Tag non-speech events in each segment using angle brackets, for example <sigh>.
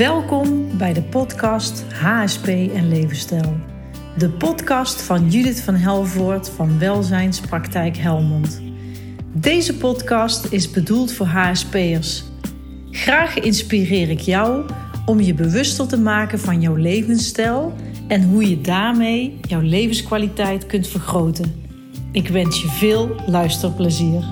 Welkom bij de podcast HSP en Levensstijl. De podcast van Judith van Helvoort van Welzijnspraktijk Helmond. Deze podcast is bedoeld voor HSP'ers. Graag inspireer ik jou om je bewuster te maken van jouw levensstijl en hoe je daarmee jouw levenskwaliteit kunt vergroten. Ik wens je veel luisterplezier.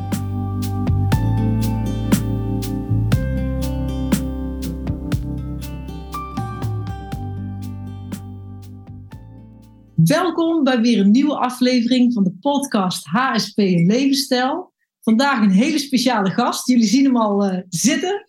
Welkom bij weer een nieuwe aflevering van de podcast HSP en Levensstijl. Vandaag een hele speciale gast. Jullie zien hem al uh, zitten,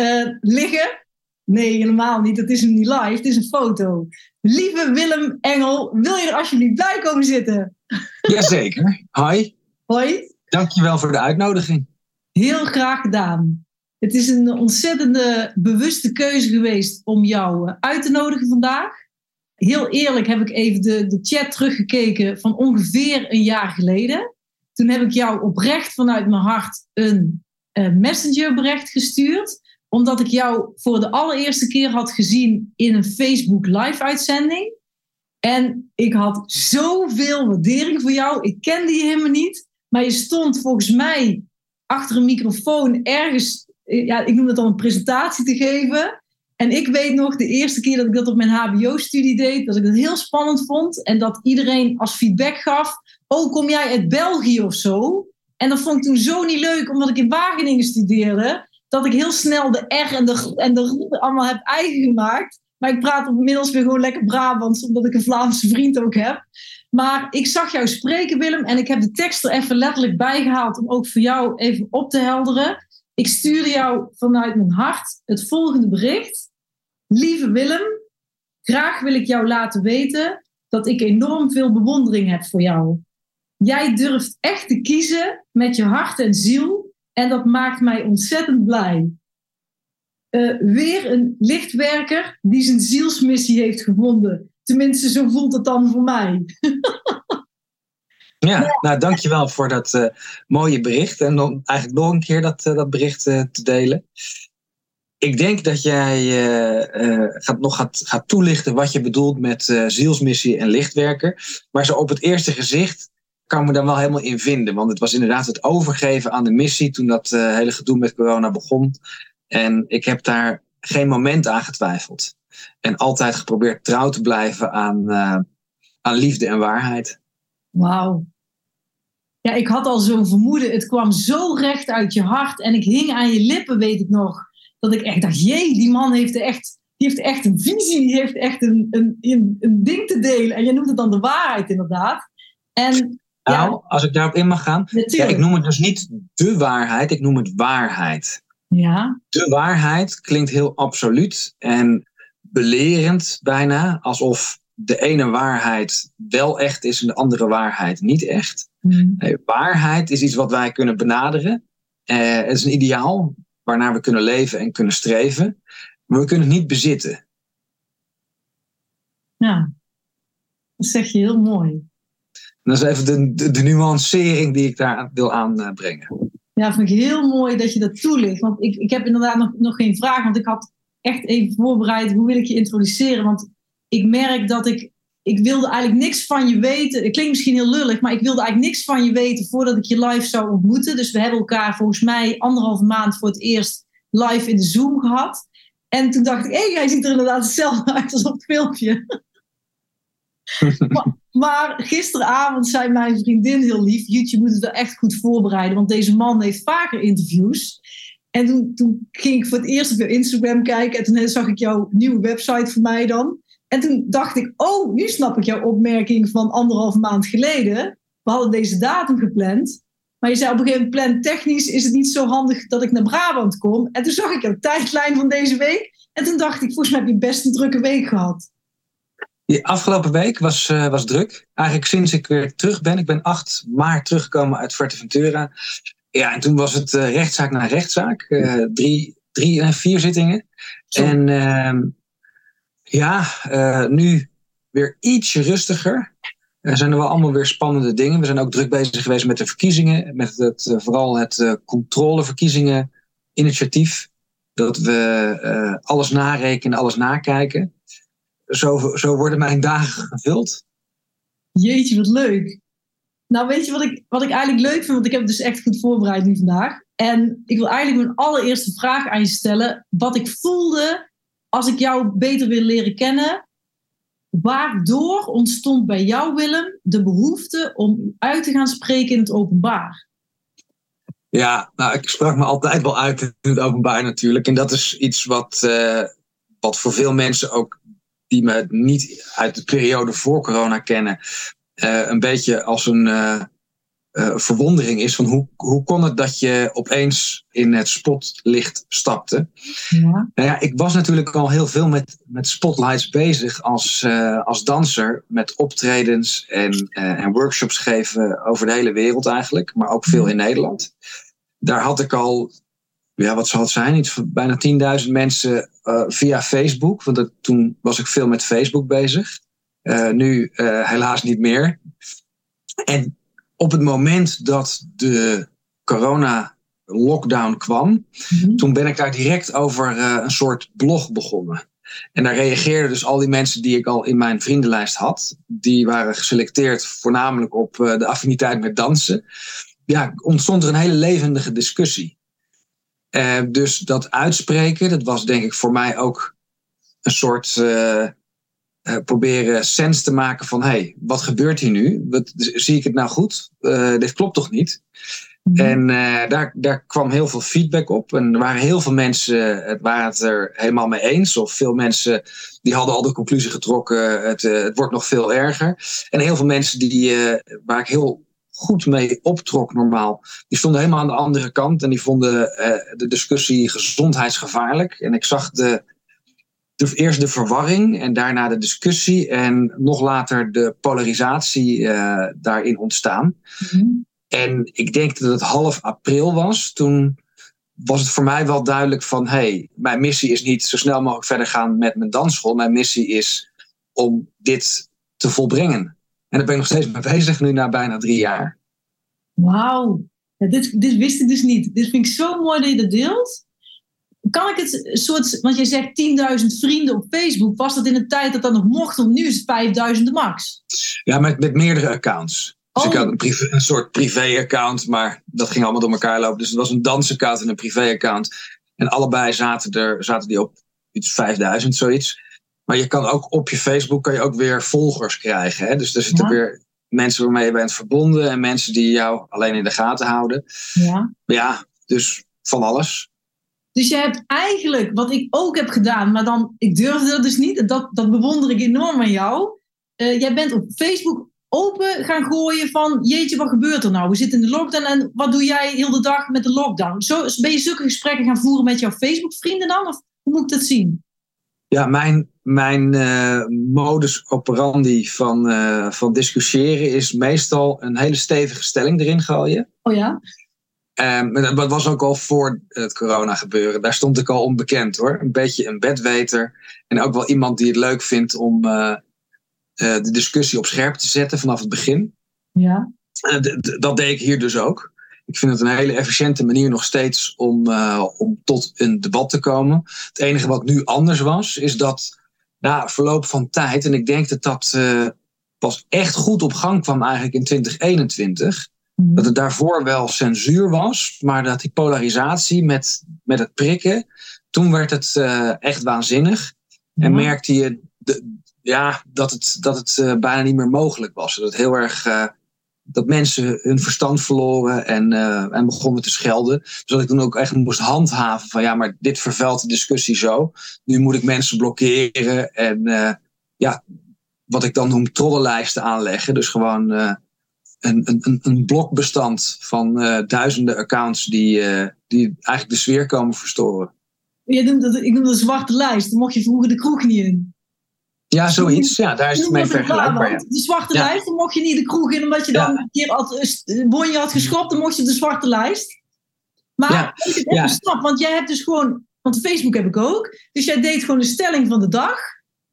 uh, liggen. Nee, helemaal niet. Het is hem niet live. Het is een foto. Lieve Willem Engel, wil je er alsjeblieft bij komen zitten? Jazeker. Hoi. Hoi. Dankjewel voor de uitnodiging. Heel graag gedaan. Het is een ontzettende bewuste keuze geweest om jou eh, uit te nodigen vandaag heel eerlijk heb ik even de, de chat teruggekeken van ongeveer een jaar geleden. Toen heb ik jou oprecht vanuit mijn hart een uh, messengerbericht gestuurd. Omdat ik jou voor de allereerste keer had gezien in een Facebook live uitzending. En ik had zoveel waardering voor jou. Ik kende je helemaal niet. Maar je stond volgens mij achter een microfoon ergens, eh, ja, ik noem het dan een presentatie te geven. En ik weet nog de eerste keer dat ik dat op mijn HBO-studie deed, dat ik het heel spannend vond. En dat iedereen als feedback gaf: Oh, kom jij uit België of zo? En dat vond ik toen zo niet leuk, omdat ik in Wageningen studeerde, dat ik heel snel de R en de, en de allemaal heb eigen gemaakt. Maar ik praat inmiddels weer gewoon lekker Brabants, omdat ik een Vlaamse vriend ook heb. Maar ik zag jou spreken, Willem, en ik heb de tekst er even letterlijk bij gehaald om ook voor jou even op te helderen. Ik stuurde jou vanuit mijn hart het volgende bericht. Lieve Willem, graag wil ik jou laten weten dat ik enorm veel bewondering heb voor jou. Jij durft echt te kiezen met je hart en ziel en dat maakt mij ontzettend blij. Uh, weer een lichtwerker die zijn zielsmissie heeft gevonden. Tenminste, zo voelt het dan voor mij. ja, nou dankjewel voor dat uh, mooie bericht. En dan eigenlijk nog een keer dat, uh, dat bericht te delen ik denk dat jij uh, gaat, nog gaat, gaat toelichten wat je bedoelt met uh, zielsmissie en lichtwerker. Maar zo op het eerste gezicht kan ik me dan wel helemaal in vinden. Want het was inderdaad het overgeven aan de missie toen dat hele gedoe met corona begon. En ik heb daar geen moment aan getwijfeld. En altijd geprobeerd trouw te blijven aan, aan liefde en waarheid. Wauw. Ja, ik had al zo'n vermoeden. Het kwam zo recht uit je hart. En ik hing aan je lippen, weet ik nog dat ik echt dacht, jee, die man heeft echt, die heeft echt een visie, die heeft echt een, een, een, ding te delen. En je noemt het dan de waarheid inderdaad. En, nou, ja, als ik daarop in mag gaan. Ja, ik noem het dus niet de waarheid, ik noem het waarheid. Ja. De waarheid klinkt heel absoluut en belerend bijna, alsof de ene waarheid wel echt is en de andere waarheid niet echt. Hmm. Nee, waarheid is iets wat wij kunnen benaderen. Uh, het is een ideaal waarnaar we kunnen leven en kunnen streven. Maar we kunnen het niet bezitten. Ja, dat zeg je heel mooi. dat is even de, de, de nuancering die ik daar wil aanbrengen. Ja, vind ik heel mooi dat je dat toelicht. Want ik, ik heb inderdaad nog, nog geen vraag, want ik had echt even voorbereid hoe wil ik je introduceren. Want ik merk dat ik ik wilde eigenlijk niks van je weten. Het klinkt misschien heel lullig, maar ik wilde eigenlijk niks van je weten voordat ik je live zou ontmoeten. Dus we hebben elkaar volgens mij anderhalve maand voor het eerst live in de Zoom gehad. En toen dacht ik, hé, hey, jij ziet er inderdaad hetzelfde <laughs> uit als op het filmpje. maar, gisteravond zei mijn vriendin heel lief, je moet het wel echt goed voorbereiden, want deze man heeft vaker interviews. En toen, toen ging ik voor het eerst op je Instagram kijken en toen zag ik jouw nieuwe website voor mij dan. En toen dacht ik, oh, nu snap ik jouw opmerking van anderhalf maand geleden. We hadden deze datum gepland. Maar je zei op een gegeven moment, plan technisch is het niet zo handig dat ik naar Brabant kom. En toen zag ik jouw tijdlijn van deze week. En toen dacht ik, volgens mij heb je best een drukke week gehad. Die afgelopen week was, uh, was druk. Eigenlijk sinds ik weer terug ben. Ik ben 8 maart teruggekomen uit Fuerteventura. Ja, en toen was het uh, rechtszaak na rechtszaak. Uh, drie, drie en vier zittingen. Zo. En ehm, ja, uh, nu weer ietsje rustiger. Er zijn er wel allemaal weer spannende dingen. We zijn ook druk bezig geweest met de verkiezingen. Met het, uh, vooral het uh, controleverkiezingen initiatief. Dat we alles narekenen, alles nakijken. Zo, zo worden mijn dagen gevuld. Jeetje, wat leuk. Nou, weet je wat ik, wat ik eigenlijk leuk vind? Want ik heb het dus echt goed voorbereid nu vandaag. En ik wil eigenlijk mijn allereerste vraag aan je stellen. Wat ik voelde als ik jou beter wil leren kennen. Waardoor ontstond bij jou, Willem, de behoefte om uit te gaan spreken in het openbaar? Ja, nou, ik sprak me altijd wel uit in het openbaar natuurlijk. En dat is iets wat, uh, wat voor veel mensen ook die me niet uit de periode voor corona kennen, uh, een beetje als een uh, uh, verwondering is van hoe, hoe kon het dat je opeens in het spotlicht stapte. Ja. Nou ja, ik was natuurlijk al heel veel met, met spotlights bezig als, als danser, met optredens en, en workshops geven over de hele wereld eigenlijk, maar ook veel in Nederland. Daar had ik al ja, wat zal het zijn? Iets van bijna 10.000 mensen via Facebook. Want dat, toen was ik veel met Facebook bezig. Nu helaas niet meer. En op het moment dat de corona-lockdown kwam, mm -hmm. toen ben ik daar direct over een soort blog begonnen. En daar reageerden dus al die mensen die ik al in mijn vriendenlijst had. Die waren geselecteerd voornamelijk op de affiniteit met dansen. Ja, ontstond er een hele levendige discussie. Uh, dus dat uitspreken, dat was denk ik voor mij ook een soort uh, proberen sens te maken van hé, hey, wat gebeurt hier nu? Wat, zie ik het nou goed? dit klopt toch niet? Mm. En daar, daar kwam heel veel feedback op. En er waren heel veel mensen, het waren het er helemaal mee eens. Of veel mensen die hadden al de conclusie getrokken, het, het wordt nog veel erger. En heel veel mensen die, waar ik heel goed mee optrok normaal. Die stonden helemaal aan de andere kant en die vonden uh, de discussie gezondheidsgevaarlijk. En ik zag de, de, eerst de verwarring en daarna de discussie en nog later de polarisatie uh, daarin ontstaan. Mm-hmm. En ik denk dat het half april was. Toen was het voor mij wel duidelijk van... hey, mijn missie is niet zo snel mogelijk verder gaan met mijn dansschool. Mijn missie is om dit te volbrengen. En daar ben ik nog steeds mee bezig nu na bijna drie jaar. Wauw, ja, dit, dit wist ik dus niet. Dit vind ik zo mooi dat je dat deelt. Kan ik het soort, want je zegt 10.000 vrienden op Facebook, was dat in een tijd dat dat nog mocht, want nu is het 5.000 de max? Ja, met, met meerdere accounts. Dus ik oh. had een, privé, een soort privé-account, maar dat ging allemaal door elkaar lopen. Dus het was een dansaccount en een privé-account. En allebei zaten, er, zaten die op iets 5000, zoiets. Maar je kan ook op je Facebook kan je ook weer volgers krijgen. Hè? Dus er zitten ja. weer mensen waarmee je bent verbonden en mensen die jou alleen in de gaten houden. Ja, ja dus van alles. Dus je hebt eigenlijk, wat ik ook heb gedaan, maar dan, ik durfde dat dus niet, dat, dat bewonder ik enorm aan jou. Uh, jij bent op Facebook open gaan gooien van, jeetje, wat gebeurt er nou? We zitten in de lockdown en wat doe jij heel de dag met de lockdown? Zo, ben je zulke gesprekken gaan voeren met jouw Facebook-vrienden dan? Of hoe moet ik dat zien? Ja, mijn, mijn uh, modus operandi van, uh, van discussiëren is meestal een hele stevige stelling erin gooien. Oh ja? Um, dat was ook al voor het corona gebeuren. Daar stond ik al onbekend hoor. Een beetje een bedweter. En ook wel iemand die het leuk vindt om uh, de discussie op scherp te zetten vanaf het begin. Ja. dat deed ik hier dus ook. Ik vind het een hele efficiënte manier nog steeds om, om tot een debat te komen. Het enige wat nu anders was, is dat na verloop van tijd, en ik denk dat dat pas echt goed op gang kwam eigenlijk in 2021, mm. Dat het daarvoor wel censuur was, maar dat die polarisatie met, met het prikken, toen werd het uh, echt waanzinnig. En merkte je de, ja, dat het, dat het bijna niet meer mogelijk was. Dat het heel erg dat mensen hun verstand verloren en, en begonnen te schelden. Dus dat ik toen ook echt moest handhaven van ja, maar dit vervuilt de discussie zo. Nu moet ik mensen blokkeren en ja, wat ik dan noem trollenlijsten aanleggen. Dus gewoon een, een, een blokbestand van duizenden accounts die, die eigenlijk de sfeer komen verstoren. Je noemt dat, ik noem dat een zwarte lijst. Dan mocht je vroeger de kroeg niet in. Ja, zoiets. Ja, daar is het mee vergelijkbaar. Ja. De zwarte ja. lijst, dan mocht je niet de kroeg in, omdat je dan een keer had, bonje had geschopt, dan mocht je de zwarte lijst. Maar ja. ik snap, want jij hebt dus gewoon, want Facebook heb ik ook, dus jij deed gewoon de stelling van de dag.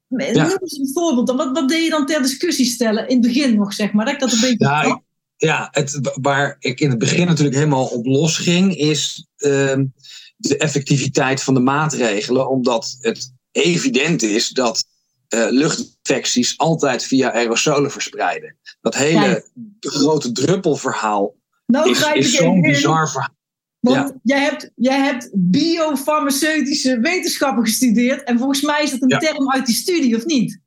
Noem eens een voorbeeld dan. Wat, wat deed je dan ter discussie stellen? In het begin nog, zeg maar. Dat ik dat een beetje. Ja, ik, ja het, waar ik in het begin natuurlijk helemaal op los ging, is. Uh, de effectiviteit van de maatregelen, omdat het evident is dat uh, luchtinfecties altijd via aerosolen verspreiden. Dat hele grote druppelverhaal nou, is, is zo'n bizar verhaal. Want jij, hebt, jij hebt biofarmaceutische wetenschappen gestudeerd en volgens mij is dat een term uit die studie, of niet?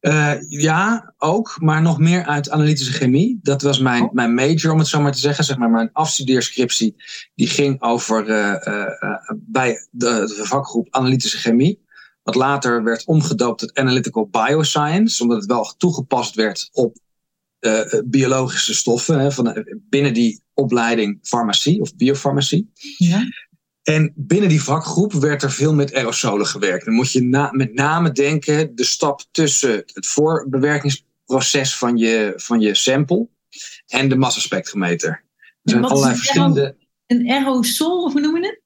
Uh, ja, ook, maar nog meer uit analytische chemie. Dat was mijn, oh. mijn major, om het zo maar te zeggen. Zeg maar, mijn afstudeerscriptie die ging over uh, uh, bij de, de, vakgroep analytische chemie. Wat later werd omgedoopt tot analytical bioscience, omdat het wel toegepast werd op biologische stoffen. Hè, van, binnen die opleiding farmacie of biofarmacie. Ja. En binnen die vakgroep werd er veel met aerosolen gewerkt. Dan moet je na, met name denken de stap tussen het voorbewerkingsproces van je, van je sample en de massaspectrometer. Er zijn allerlei verschillende. Een aerosol, of hoe noem je het?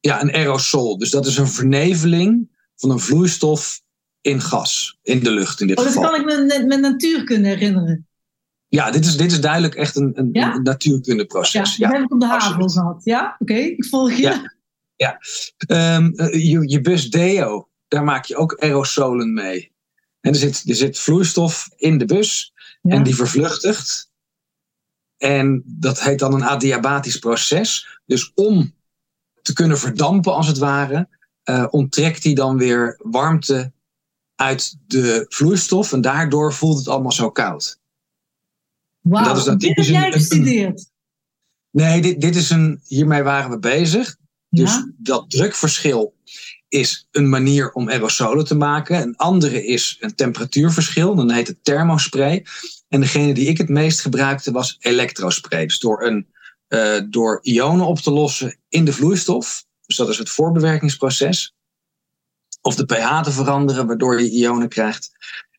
Ja, een aerosol. Dus dat is een verneveling van een vloeistof in gas, in de lucht in dit oh, geval. Dat kan ik me met, met natuurkunde herinneren. Ja, dit is, dit is duidelijk echt een, een, een natuurkundeproces. Ja, dat heb ik op de haven gehad. Ja, oké, ik volg je. Ja. Ja, um, je, je bus deo, daar maak je ook aerosolen mee. En er zit, er zit vloeistof in de bus en die vervluchtigt. En dat heet dan een adiabatisch proces. Dus om te kunnen verdampen, als het ware, uh, onttrekt hij dan weer warmte uit de vloeistof. En daardoor voelt het allemaal zo koud. Wauw, dat is dat dit heb jij gestudeerd? Nee, dit, dit is een, hiermee waren we bezig. Dus dat drukverschil is een manier om aerosolen te maken. Een andere is een temperatuurverschil, dan heet het thermospray. En degene die ik het meest gebruikte was elektrospray. Dus door, een, uh, door ionen op te lossen in de vloeistof. Dus dat is het voorbewerkingsproces. Of de pH te veranderen, waardoor je ionen krijgt.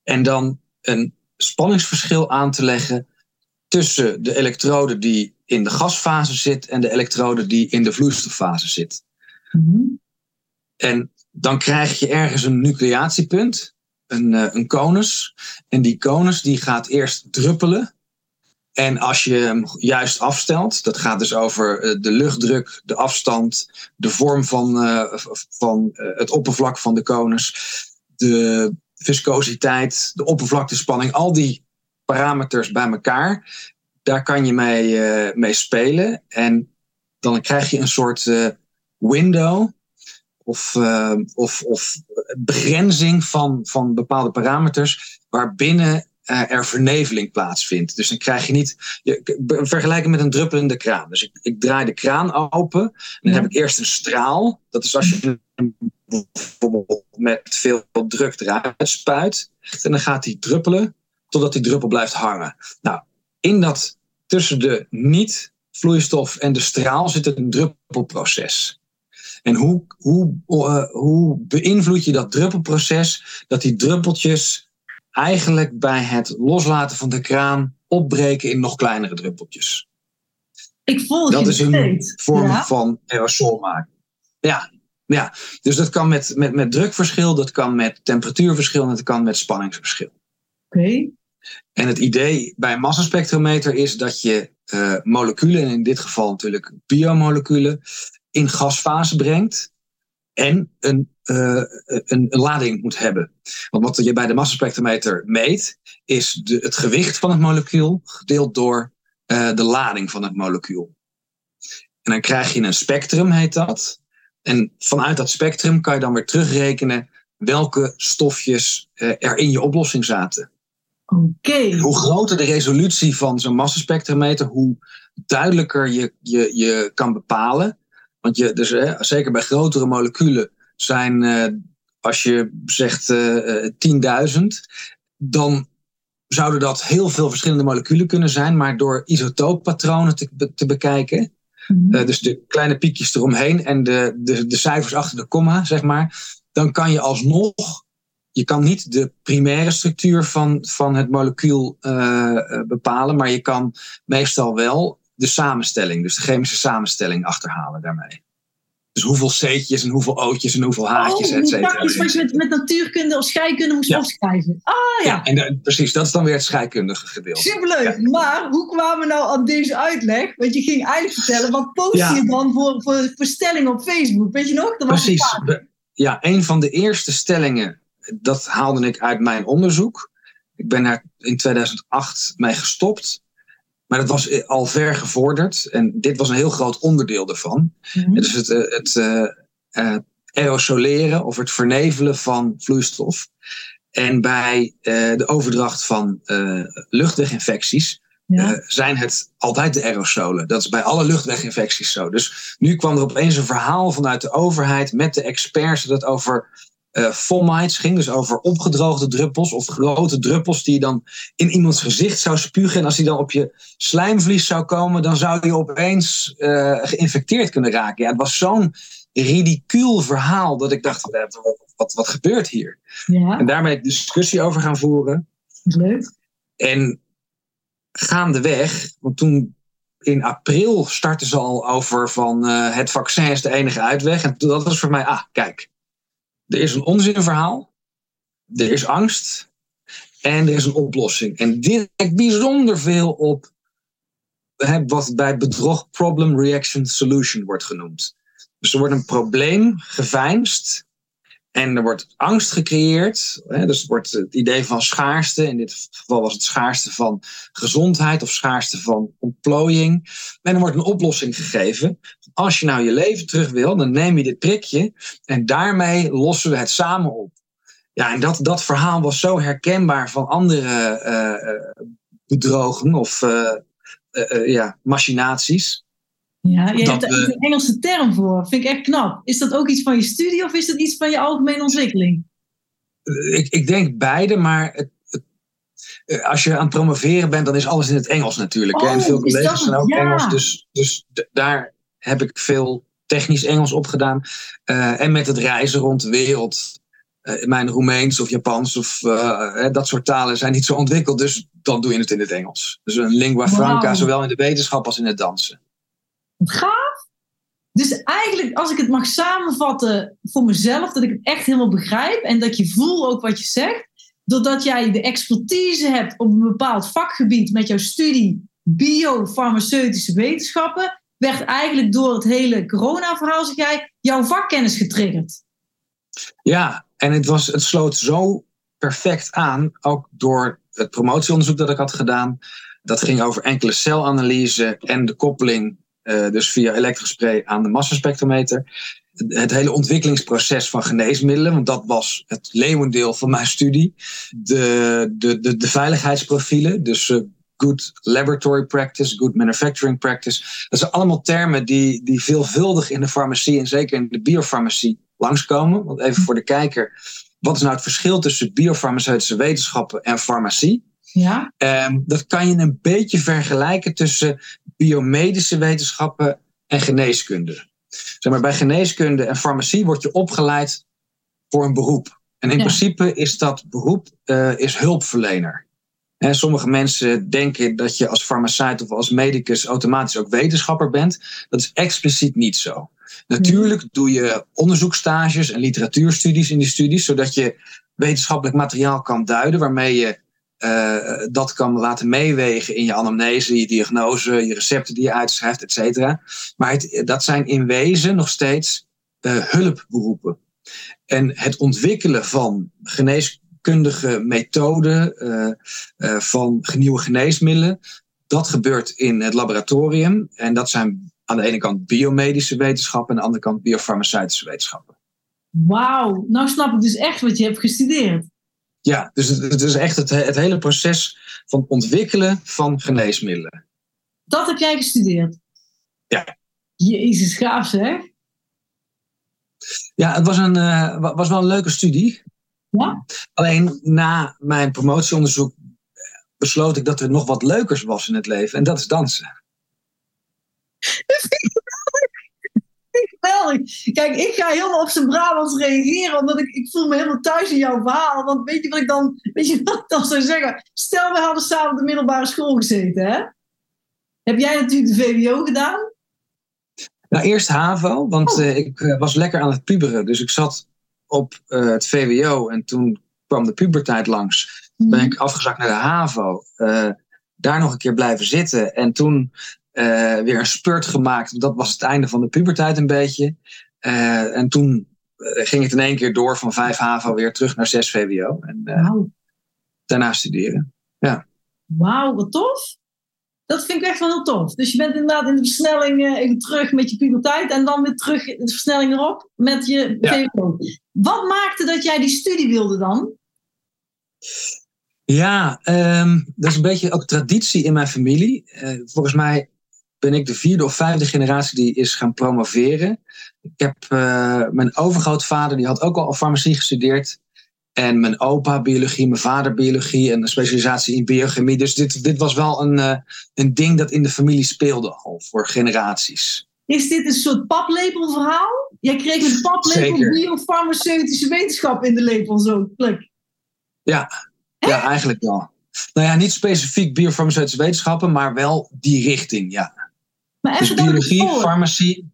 En dan een spanningsverschil aan te leggen tussen de elektrode die in de gasfase zit en de elektrode die in de vloeistoffase zit. Mhm. En dan krijg je ergens een nucleatiepunt, een, uh, een konus. En die konus die gaat eerst druppelen. En als je hem juist afstelt, dat gaat dus over uh, de luchtdruk, de afstand, de vorm van, uh, van het oppervlak van de konus, de viscositeit, de oppervlaktespanning, al die parameters bij elkaar daar kan je mee, uh, mee spelen. En dan krijg je een soort uh, window of, uh, of, of begrenzing van, van bepaalde parameters waarbinnen er verneveling plaatsvindt. Dus dan krijg je niet. Je, vergelijken met een druppelende kraan. Dus ik, ik draai de kraan open. En dan heb ik eerst een straal. Dat is als je bijvoorbeeld met veel druk eruit spuit. En dan gaat die druppelen totdat die druppel blijft hangen. Nou, in dat tussen de niet-vloeistof en de straal zit een druppelproces. En hoe, hoe, uh, hoe beïnvloed je dat druppelproces? Dat die druppeltjes eigenlijk bij het loslaten van de kraan opbreken in nog kleinere druppeltjes. Ik volg dat is een vorm van aerosol maken. Ja, ja, dus dat kan met, met, met drukverschil, dat kan met temperatuurverschil en dat kan met spanningsverschil. Oké. En het idee bij een massaspectrometer is dat je uh, moleculen, en in dit geval natuurlijk biomoleculen, in gasfase brengt en een, uh, een, een, lading moet hebben. Want wat je bij de massaspectrometer meet, is de, het gewicht van het molecuul gedeeld door uh, de lading van het molecuul. En dan krijg je een spectrum, heet dat. En vanuit dat spectrum kan je dan weer terugrekenen welke stofjes er in je oplossing zaten. Hoe groter de resolutie van zo'n massaspectrometer, hoe duidelijker je, je, je kan bepalen. Want je, dus, hè, zeker bij grotere moleculen zijn, uh, als je zegt uh, eh, 10.000, dan zouden dat heel veel verschillende moleculen kunnen zijn, maar door isotooppatronen te, te bekijken, mm -hmm. dus de kleine piekjes eromheen en de, de, de cijfers achter de komma, zeg maar, dan kan je alsnog je kan niet de primaire structuur van, van het molecuul uh, bepalen, maar je kan meestal wel de samenstelling, dus de chemische samenstelling achterhalen daarmee. Dus hoeveel C'tjes en hoeveel O'tjes en hoeveel H'tjes, oh, et cetera. is wat je met, met natuurkunde of scheikunde moest Ja. opschrijven. Ah ja, Ja, en de- precies, dat is dan weer het scheikundige gedeelte. superleuk. Maar hoe kwamen we nou aan deze uitleg? Want je ging eigenlijk vertellen, wat post je dan voor, voor, voor stellingen op Facebook? Weet je nog? Dat was Precies. Ja, een van de eerste stellingen, dat haalde ik uit mijn onderzoek. Ik ben daar in 2008 mee gestopt. Maar dat was eh, al ver gevorderd. En dit was een heel groot onderdeel daarvan. Mhm. Dus het, eh, het eh, aerosoleren of het vernevelen van vloeistof. En bij de overdracht van luchtweginfecties Ja. zijn het altijd de aerosolen. Dat is bij alle luchtweginfecties zo. Dus nu kwam er opeens een verhaal vanuit de overheid met de experts dat over eh fomites ging. Dus over opgedroogde druppels of grote druppels die je dan in iemands gezicht zou spugen. En als die dan op je slijmvlies zou komen, dan zou je opeens eh, geïnfecteerd kunnen raken. Ja, het was zo'n ridicuul verhaal dat ik dacht, eh, wat, wat, wat gebeurt hier? ja, En daar ben ik discussie over gaan voeren. leuk. En gaandeweg, want toen in april startten ze al over van eh, het vaccin is de enige uitweg. En dat was voor mij, ah, kijk, er is een onzinverhaal, er is angst en er is een oplossing. En dit lijkt bijzonder veel op wat bij bedrog problem reaction solution wordt genoemd. Dus er wordt een probleem geveinsd en er wordt angst gecreëerd. Hè, dus wordt het idee van schaarste. In dit geval was het schaarste van gezondheid of schaarste van ontplooiing. En er wordt een oplossing gegeven. Als je nou je leven terug wil, dan neem je dit prikje. En daarmee lossen we het samen op. Ja, en dat, dat verhaal was zo herkenbaar van andere eh, eh, bedrogen of eh, ja, machinaties. Ja, je hebt daar we- een Engelse term voor. Vind ik echt knap. Is dat ook iets van je studie of is dat iets van je algemene ontwikkeling? ik, ik denk beide, maar het, het- eh, als je aan het promoveren bent, dan is alles in het Engels natuurlijk. en Oh, veel collega's zijn ook Ja. Engels, dus, dus daar heb ik veel technisch Engels op gedaan. Eh, en met het reizen rond de wereld. eh, mijn Roemeens of Japans of dat soort talen zijn niet zo ontwikkeld, dus dan doe je het in het Engels. Dus een lingua franca, zowel in de wetenschap als in het dansen. Gaaf. Dus eigenlijk, als ik het mag samenvatten voor mezelf, dat ik het echt helemaal begrijp en dat je voelt ook wat je zegt, doordat jij de expertise hebt op een bepaald vakgebied met jouw studie biofarmaceutische wetenschappen, werd eigenlijk door het hele corona-verhaal, zeg jij, jouw vakkennis getriggerd. Ja, en het, was, het sloot zo perfect aan, ook door het promotieonderzoek dat ik had gedaan. Dat ging over enkele celanalyse en de koppeling, eh, dus via elektrospray aan de massaspectrometer. Het, het hele ontwikkelingsproces van geneesmiddelen, want dat was het leeuwendeel van mijn studie. De, de, de, de veiligheidsprofielen, dus eh, good laboratory practice, good manufacturing practice. Dat zijn allemaal termen die, die veelvuldig in de farmacie en zeker in de biofarmacie langskomen. Want even voor de kijker, wat is nou het verschil tussen biofarmaceutische wetenschappen en farmacie? Ja? Ehm, dat kan je een beetje vergelijken tussen biomedische wetenschappen en geneeskunde. Zeg maar, bij geneeskunde en farmacie word je opgeleid voor een beroep. En in Ja. principe is dat beroep eh, is hulpverlener. En sommige mensen denken dat je als farmaceut of als medicus automatisch ook wetenschapper bent. Dat is expliciet niet zo. Natuurlijk doe je onderzoekstages en literatuurstudies in die studies, zodat je wetenschappelijk materiaal kan duiden, waarmee je eh, dat kan laten meewegen in je anamnese, je diagnose, je recepten die je uitschrijft, et cetera. Maar het, dat zijn in wezen nog steeds eh, hulpberoepen. En het ontwikkelen van geneeskundige methoden, eh, van nieuwe geneesmiddelen, dat gebeurt in het laboratorium. En dat zijn aan de ene kant biomedische wetenschappen en aan de andere kant biofarmaceutische wetenschappen. Wauw, nou snap ik dus echt wat je hebt gestudeerd. Ja, dus het, het is echt het, het hele proces van ontwikkelen van geneesmiddelen. Dat heb jij gestudeerd? Ja. Jezus, gaaf zeg. Ja, het was, een, eh, wa- was wel een leuke studie. Ja? Alleen na mijn promotieonderzoek eh, besloot ik dat er nog wat leukers was in het leven. En dat is dansen. Geweldig. Kijk, ik ga helemaal op zijn Brabants reageren, omdat ik, ik voel me helemaal thuis in jouw verhaal. Want weet je wat ik dan, weet je wat ik dan zou zeggen? Stel, we hadden samen op de middelbare school gezeten, hè? Heb jij natuurlijk de VWO gedaan? Nou, eerst HAVO, want Oh. eh, ik eh, was lekker aan het puberen. Dus ik zat op eh, het VWO en toen kwam de puberteit langs. ben ik afgezakt naar de HAVO. daar nog een keer blijven zitten. En toen eh, weer een spurt gemaakt. Dat was het einde van de puberteit een beetje. Eh, en toen eh, ging het in één keer door van 5 HAVO weer terug naar 6 VWO. En daarna studeren. Wauw, wat tof. Dat vind ik echt wel heel tof. Dus je bent inderdaad in de versnelling terug met je puberteit en dan weer terug in de versnelling erop met je Ja. VWO. Wat maakte dat jij die studie wilde dan? Ja, ehm, dat is een beetje ook traditie in mijn familie. Volgens mij ben ik de vierde of vijfde generatie die is gaan promoveren. Ik heb eh, mijn overgrootvader, die had ook al farmacie gestudeerd. En mijn opa biologie, mijn vader biologie en een specialisatie in biochemie. Dus dit, dit was wel een, eh, een ding dat in de familie speelde al voor generaties. Is dit een soort paplepelverhaal? Jij kreeg een paplepel biofarmaceutische wetenschap in de lepel, zo. Pluk. Ja, eigenlijk wel. Nou ja, niet specifiek biofarmaceutische wetenschappen, maar wel die richting, ja. Maar Dus even biologie, farmacie,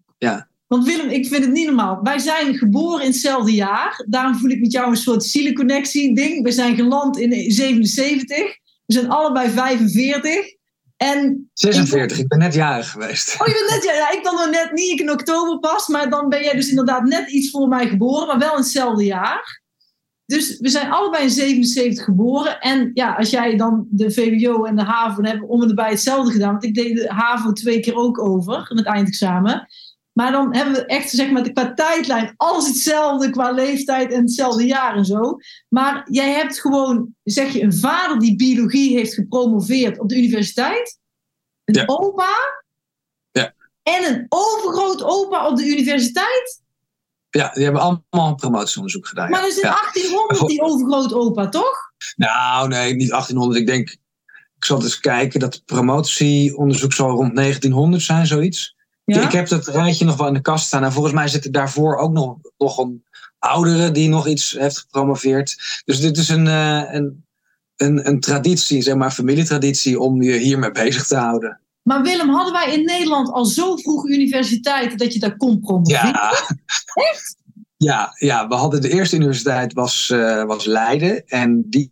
Want Willem, ik vind het niet normaal. Wij zijn geboren in hetzelfde jaar. Daarom voel ik met jou een soort zielenconnectie-ding. We zijn geland in 77. We zijn allebei 45. En 46. Ik ben net jarig geweest. Oh, je bent net, ja, ja, ik dan nog net niet, ik in oktober pas, maar dan ben jij dus inderdaad net iets voor mij geboren, maar wel in hetzelfde jaar. Dus we zijn allebei in 77 geboren. En ja, als jij dan de VWO en de HAVO hebben om en erbij hetzelfde gedaan, want ik deed de HAVO twee keer ook over, met eindexamen. Maar dan hebben we echt, zeg maar, qua tijdlijn alles hetzelfde, qua leeftijd en hetzelfde jaar en zo. Maar jij hebt gewoon, zeg je, een vader die biologie heeft gepromoveerd op de universiteit. Een Ja. opa. Ja. En een overgrootopa op de universiteit. Ja, die hebben allemaal een promotieonderzoek gedaan. Maar ja. dat is in Ja. 1800 die overgrootopa, toch? Nou, nee, niet 1800. Ik denk, ik zal het eens kijken, dat promotieonderzoek zal rond 1900 zijn, zoiets. Ik heb dat rijtje nog wel in de kast staan. En volgens mij zit er daarvoor ook nog, nog een oudere die nog iets heeft gepromoveerd. Dus dit is een, eh, een, een, een traditie, zeg maar, familietraditie om je hiermee bezig te houden. Maar Willem, hadden wij in Nederland al zo vroeg universiteit dat je daar kon promoveren? Ja. Ja, ja, we hadden de eerste universiteit was, eh, was Leiden. En die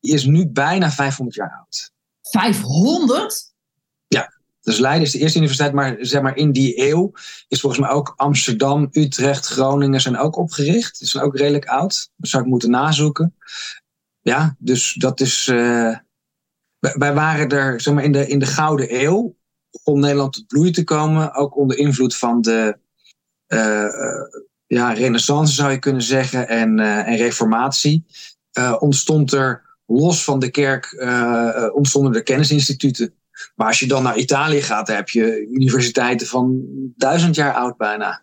is nu bijna 500 jaar oud. 500? Dus Leiden is de eerste universiteit, maar zeg maar in die eeuw is volgens mij ook Amsterdam, Utrecht, Groningen zijn ook opgericht. Die zijn ook redelijk oud. Dat zou ik moeten nazoeken. Ja, dus dat is. eh, wij, waren er, zeg maar, in de, in de Gouden Eeuw. Om Nederland tot bloei te komen. Ook onder invloed van de. eh, eh, ja, Renaissance zou je kunnen zeggen. En, eh, en Reformatie. eh, ontstond er los van de kerk. ontstonden er kennisinstituten. Maar als je dan naar Italië gaat, dan heb je universiteiten van duizend jaar oud bijna.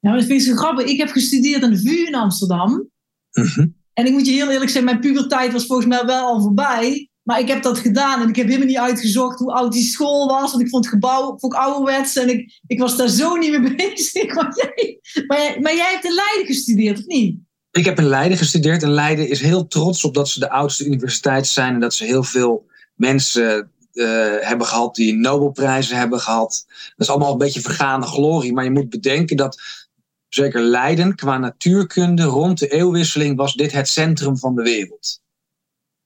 Nou, dat vind ik zo grappig. Ik heb gestudeerd aan de VU in Amsterdam. Mhm. En ik moet je heel eerlijk zeggen, mijn puberteit was volgens mij wel al voorbij. Maar ik heb dat gedaan en ik heb helemaal niet uitgezocht hoe oud die school was. Want ik vond het gebouw vond ik ouderwets en ik, ik was daar zo niet mee <laughs> bezig. Maar jij, maar, jij, maar jij hebt in Leiden gestudeerd, of niet? Ik heb in Leiden gestudeerd en Leiden is heel trots op dat ze de oudste universiteit zijn en dat ze heel veel mensen eh, hebben gehad die Nobelprijzen hebben gehad. Dat is allemaal een beetje vergane glorie, maar je moet bedenken dat zeker Leiden qua natuurkunde rond de eeuwwisseling was dit het centrum van de wereld.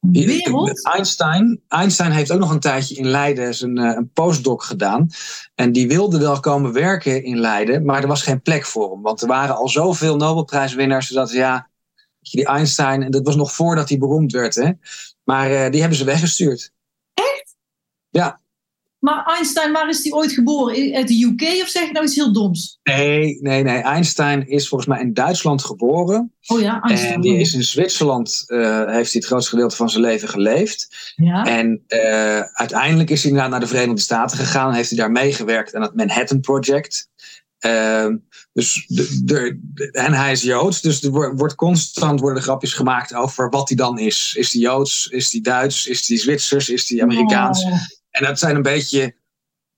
Wereld? Einstein, Einstein heeft ook nog een tijdje in Leiden zijn, eh, een postdoc gedaan. En die wilde wel komen werken in Leiden, maar er was geen plek voor hem. Want er waren al zoveel Nobelprijswinnaars, zodat ja, die Einstein, en dat was nog voordat hij beroemd werd, hè. Maar eh, die hebben ze weggestuurd. Maar Einstein, waar is die ooit geboren? In- Uit de UK of zeg je nou iets heel doms? Nee, nee, nee. Einstein is volgens mij in Duitsland geboren. Oh ja, Einstein. En die is in Zwitserland, eh, heeft hij het grootste gedeelte van zijn leven geleefd. Ja. En eh, uiteindelijk is hij inderdaad naar de Verenigde Staten gegaan. Heeft hij daar meegewerkt aan het Manhattan Project. Ehm, dus de, de, de- en hij is Joods, dus er wordt, wordt constant worden grapjes gemaakt over wat hij dan is. Is hij Joods? Is hij Duits? Is hij Zwitsers? Is hij Amerikaans? Oh. En dat zijn een beetje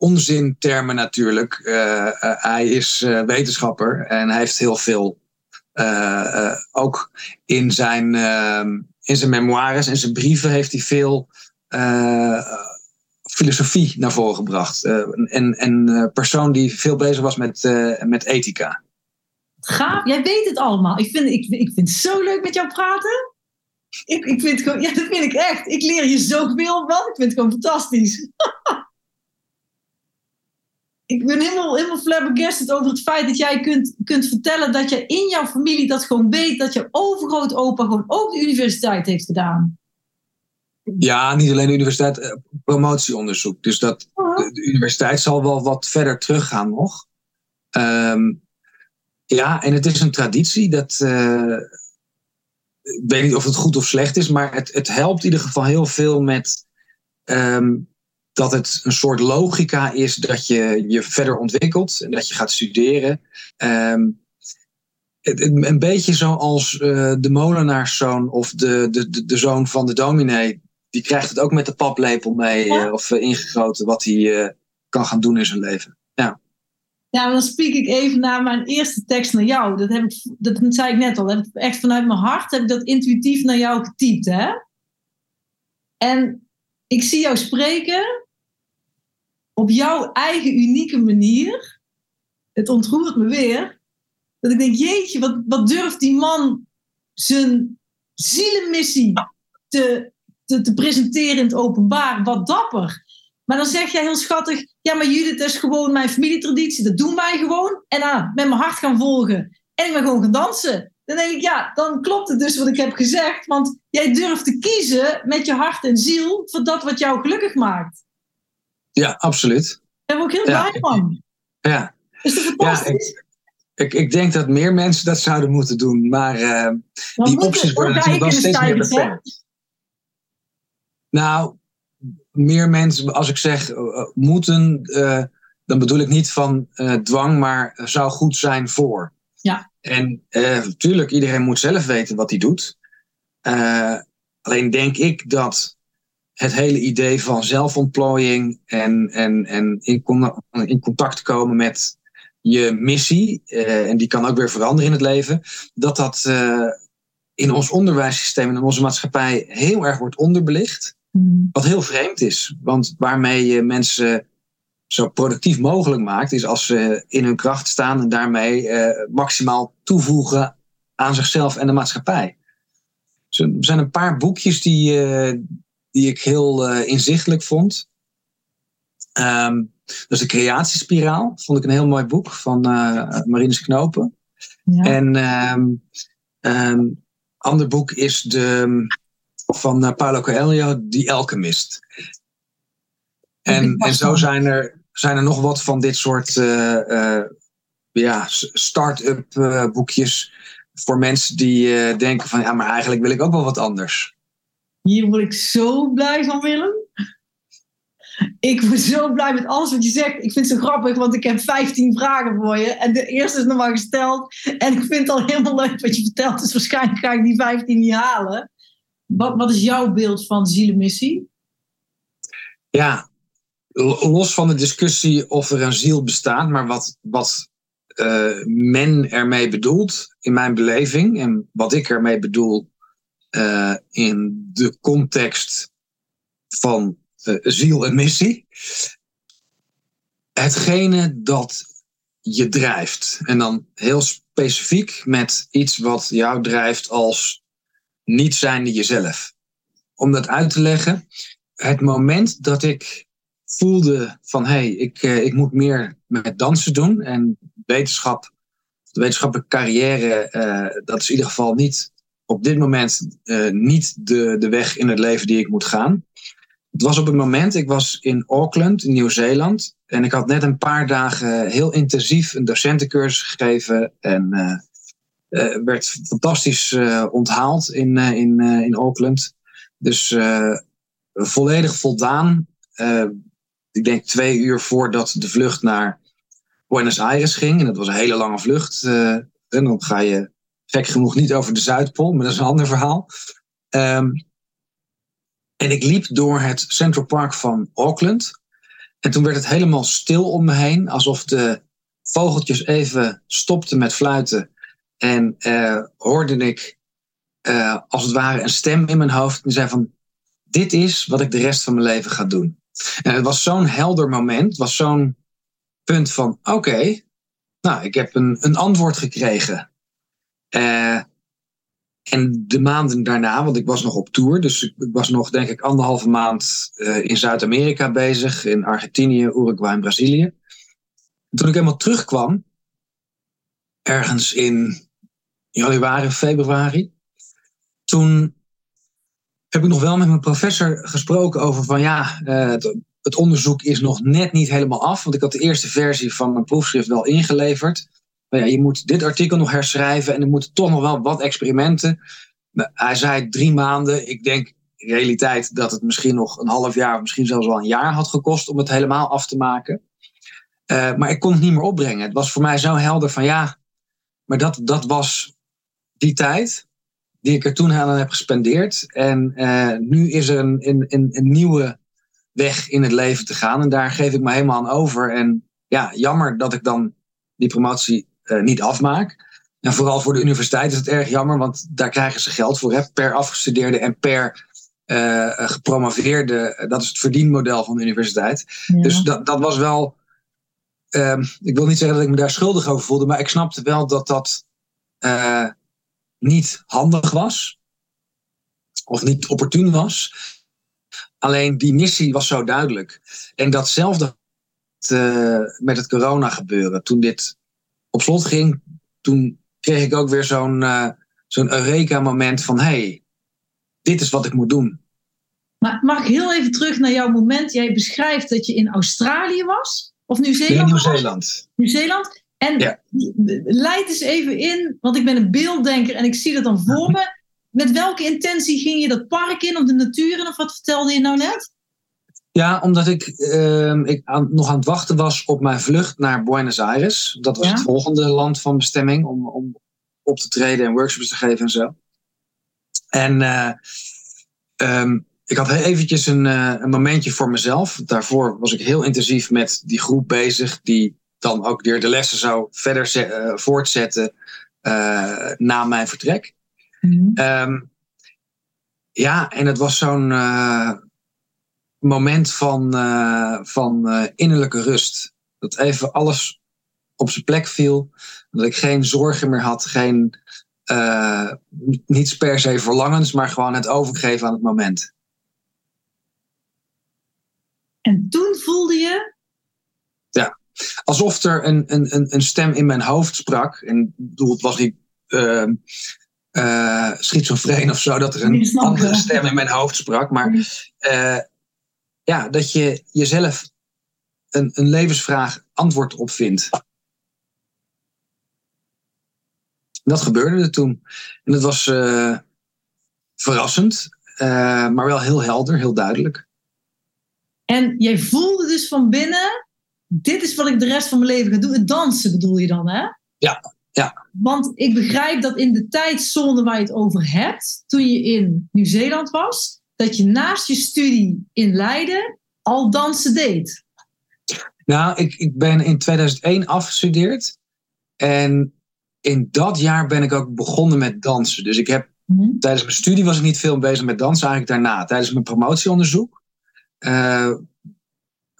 onzintermen natuurlijk. Eh, eh, hij is eh, wetenschapper en hij heeft heel veel, ook in zijn, ehm, in zijn memoires en zijn brieven heeft hij veel filosofie naar voren gebracht. en een persoon die veel bezig was met, met ethica. Gaaf, jij weet het allemaal. Ik vind, ik, ik vind het zo leuk met jou praten. Ik, ik vind het gewoon, ja, dat vind ik echt. Ik leer je zoveel van. Ik vind het gewoon fantastisch. <laughs> ik ben helemaal, helemaal flabbergasted over het feit dat jij kunt, kunt vertellen dat je in jouw familie dat gewoon weet, dat je overgrootopa gewoon ook de universiteit heeft gedaan. Ja, niet alleen de universiteit, eh, promotieonderzoek. Dus dat, oh. de, universiteit zal wel wat verder teruggaan nog. Um, ja, en het is een traditie dat. Uh, ik weet niet of het goed of slecht is, maar het, het helpt in ieder geval heel veel met. Um, dat het een soort logica is dat je je verder ontwikkelt en dat je gaat studeren. Um, het, een beetje zoals uh, de molenaarszoon of de, de, de, zoon van de dominee. Die krijgt het ook met de paplepel mee uh, of uh, ingegoten wat hij kan gaan doen in zijn leven. Ja. Dan spreek ik even naar mijn eerste tekst naar jou. Dat, heb ik, dat zei ik net al. Heb ik echt vanuit mijn hart heb ik dat intuïtief naar jou getypt. Hè? En ik zie jou spreken op jouw eigen unieke manier. Het ontroert me weer. Dat ik denk, jeetje, wat, wat durft die man zijn zielenmissie te, te, te presenteren in het openbaar. Wat dapper. Maar dan zeg jij heel schattig, ja, maar Judith is gewoon mijn familietraditie, dat doen wij gewoon. En ah, met mijn hart gaan volgen. En ik ben gewoon gaan dansen. Dan denk ik, ja, dan klopt het dus wat ik heb gezegd. Want jij durft te kiezen met je hart en ziel voor dat wat jou gelukkig maakt. Ja, absoluut. Daar ben ik heel blij van. Ja. Is dat fantastisch? Ja, ik, ik, denk dat meer mensen dat zouden moeten doen, maar uh, die opties worden natuurlijk wel steeds meer beperkt. Nou, meer mensen, als ik zeg uh, moeten, uh, dan bedoel ik niet van dwang, maar zou goed zijn voor. Ja. En natuurlijk, iedereen moet zelf weten wat hij doet. alleen denk ik dat het hele idee van zelfontplooiing en, en, en in, in contact komen met je missie, en die kan ook weer veranderen in het leven, dat dat in ons onderwijssysteem en in onze maatschappij heel erg wordt onderbelicht. Hmm. Wat heel vreemd is, want waarmee je mensen zo productief mogelijk maakt, is als ze in hun kracht staan en daarmee uh, maximaal toevoegen aan zichzelf en de maatschappij. Dus er zijn een paar boekjes die, uh, die ik heel uh, inzichtelijk vond. Um, dat is de Creatiespiraal, vond ik een heel mooi boek van Marinus Knopen. Ja. En um, een ander boek is de van uh, Paulo Coelho, The Alchemist. En, en zo zijn er, zijn er nog wat van dit soort uh, uh, ja, start-up boekjes voor mensen die denken van ja, maar eigenlijk wil ik ook wel wat anders. Hier word ik zo blij van, Willem. Ik word zo blij met alles wat je zegt. Ik vind het zo grappig, want ik heb 15 vragen voor je. En de eerste is nog maar gesteld. En ik vind het al helemaal leuk wat je vertelt. Dus waarschijnlijk ga ik die 15 niet halen. Wat, wat is jouw beeld van zielenmissie? Ja, los van de discussie of er een ziel bestaat, maar wat, wat uh, men ermee bedoelt, in mijn beleving, en wat ik ermee bedoel uh, in de context van uh, ziel en missie. Hetgene dat je drijft. En dan heel specifiek met iets wat jou drijft als niet zijnde jezelf. Om dat uit te leggen, het moment dat ik voelde van hé, hey, ik, uh, ik moet meer met dansen doen en wetenschap, de wetenschappelijke carrière, uh, dat is in ieder geval niet op dit moment uh, niet de, de weg in het leven die ik moet gaan. Het was op het moment, ik was in Auckland, Nieuw-Zeeland. En ik had net een paar dagen heel intensief een docentencursus gegeven. En werd fantastisch uh, onthaald in, uh, in, in Auckland. Dus volledig voldaan. ik denk twee uur voordat de vlucht naar Buenos Aires ging. En dat was een hele lange vlucht. en dan ga je gek genoeg niet over de Zuidpool, maar dat is een ander verhaal. Um, en ik liep door het Central Park van Auckland. En toen werd het helemaal stil om me heen, alsof de vogeltjes even stopten met fluiten en uh, hoorde ik uh, als het ware een stem in mijn hoofd die zei van dit is wat ik de rest van mijn leven ga doen. En het was zo'n helder moment, was zo'n punt van: oké, nou, ik heb een, een antwoord gekregen. Uh, en de maanden daarna, want ik was nog op tour, dus ik was nog, denk ik, anderhalve maand in Zuid-Amerika bezig, in Argentinië, Uruguay en Brazilië. toen ik helemaal terugkwam, ergens in januari, februari, toen heb ik nog wel met mijn professor gesproken over van ja, uh, het, onderzoek is nog net niet helemaal af, want ik had de eerste versie van mijn proefschrift wel ingeleverd. Maar ja, je moet dit artikel nog herschrijven en er moeten toch nog wel wat experimenten. Hij zei drie maanden. Ik denk in realiteit dat het misschien nog een half jaar, misschien zelfs wel een jaar had gekost om het helemaal af te maken. Uh, maar ik kon het niet meer opbrengen. Het was voor mij zo helder van ja, maar dat, dat was die tijd die ik er toen aan heb gespendeerd. En uh, nu is er een, een, een, een, nieuwe weg in het leven te gaan. En daar geef ik me helemaal aan over. En ja, jammer dat ik dan die promotie uh, niet afmaak. En vooral voor de universiteit is het erg jammer, want daar krijgen ze geld voor. Hè, per afgestudeerde en per uh, gepromoveerde. Dat is het verdienmodel van de universiteit. Ja. Dus dat, dat was wel. Uh, ik wil niet zeggen dat ik me daar schuldig over voelde, maar ik snapte wel dat dat niet handig was. Of niet opportun was. Alleen die missie was zo duidelijk. En datzelfde met het corona gebeuren. Toen dit op slot ging, toen kreeg ik ook weer zo'n uh, zo'n Eureka-moment van: hey, dit is wat ik moet doen. Maar mag ik heel even terug naar jouw moment? Jij beschrijft dat je in Australië was? Of Nieuw-Zeeland? Nieuw-Zeeland. Nieuw-Zeeland. En ja. leid eens even in, want ik ben een beelddenker en ik zie dat dan voor me. Met welke intentie ging je dat park in of de natuur in? Of wat vertelde je nou net? Ja, omdat ik, uh, ik aan, nog aan het wachten was op mijn vlucht naar Buenos Aires. Dat was ja? het volgende land van bestemming om, om op te treden en workshops te geven en zo. En uh, um, ik had eventjes een, uh, een momentje voor mezelf. Daarvoor was ik heel intensief met die groep bezig, die dan ook weer de lessen zou verder uh, voortzetten na mijn vertrek. Mm -hmm. um, ja, en het was zo'n moment van, van innerlijke rust. Dat even alles op zijn plek viel. Dat ik geen zorgen meer had, geen, uh, niets per se verlangens, maar gewoon het overgeven aan het moment. En toen voelde je? Alsof er een, een, een stem in mijn hoofd sprak. En bedoel, het was niet uh, uh, schizofreen of zo, dat er een andere stem in mijn hoofd sprak. Maar uh, ja, dat je jezelf een, een levensvraag antwoord op vindt. Dat gebeurde er toen. En dat was uh, verrassend, maar wel heel helder, heel duidelijk. En jij voelde dus van binnen, dit is wat ik de rest van mijn leven ga doen. Het dansen bedoel je dan, hè? Ja, ja. Want ik begrijp dat in de tijdzone waar je het over hebt, toen je in Nieuw-Zeeland was, dat je naast je studie in Leiden al dansen deed? Nou, ik, ik ben in 2001 afgestudeerd. En in dat jaar ben ik ook begonnen met dansen. Dus ik heb mm-hmm. tijdens mijn studie was ik niet veel bezig met dansen, eigenlijk daarna. Tijdens mijn promotieonderzoek uh,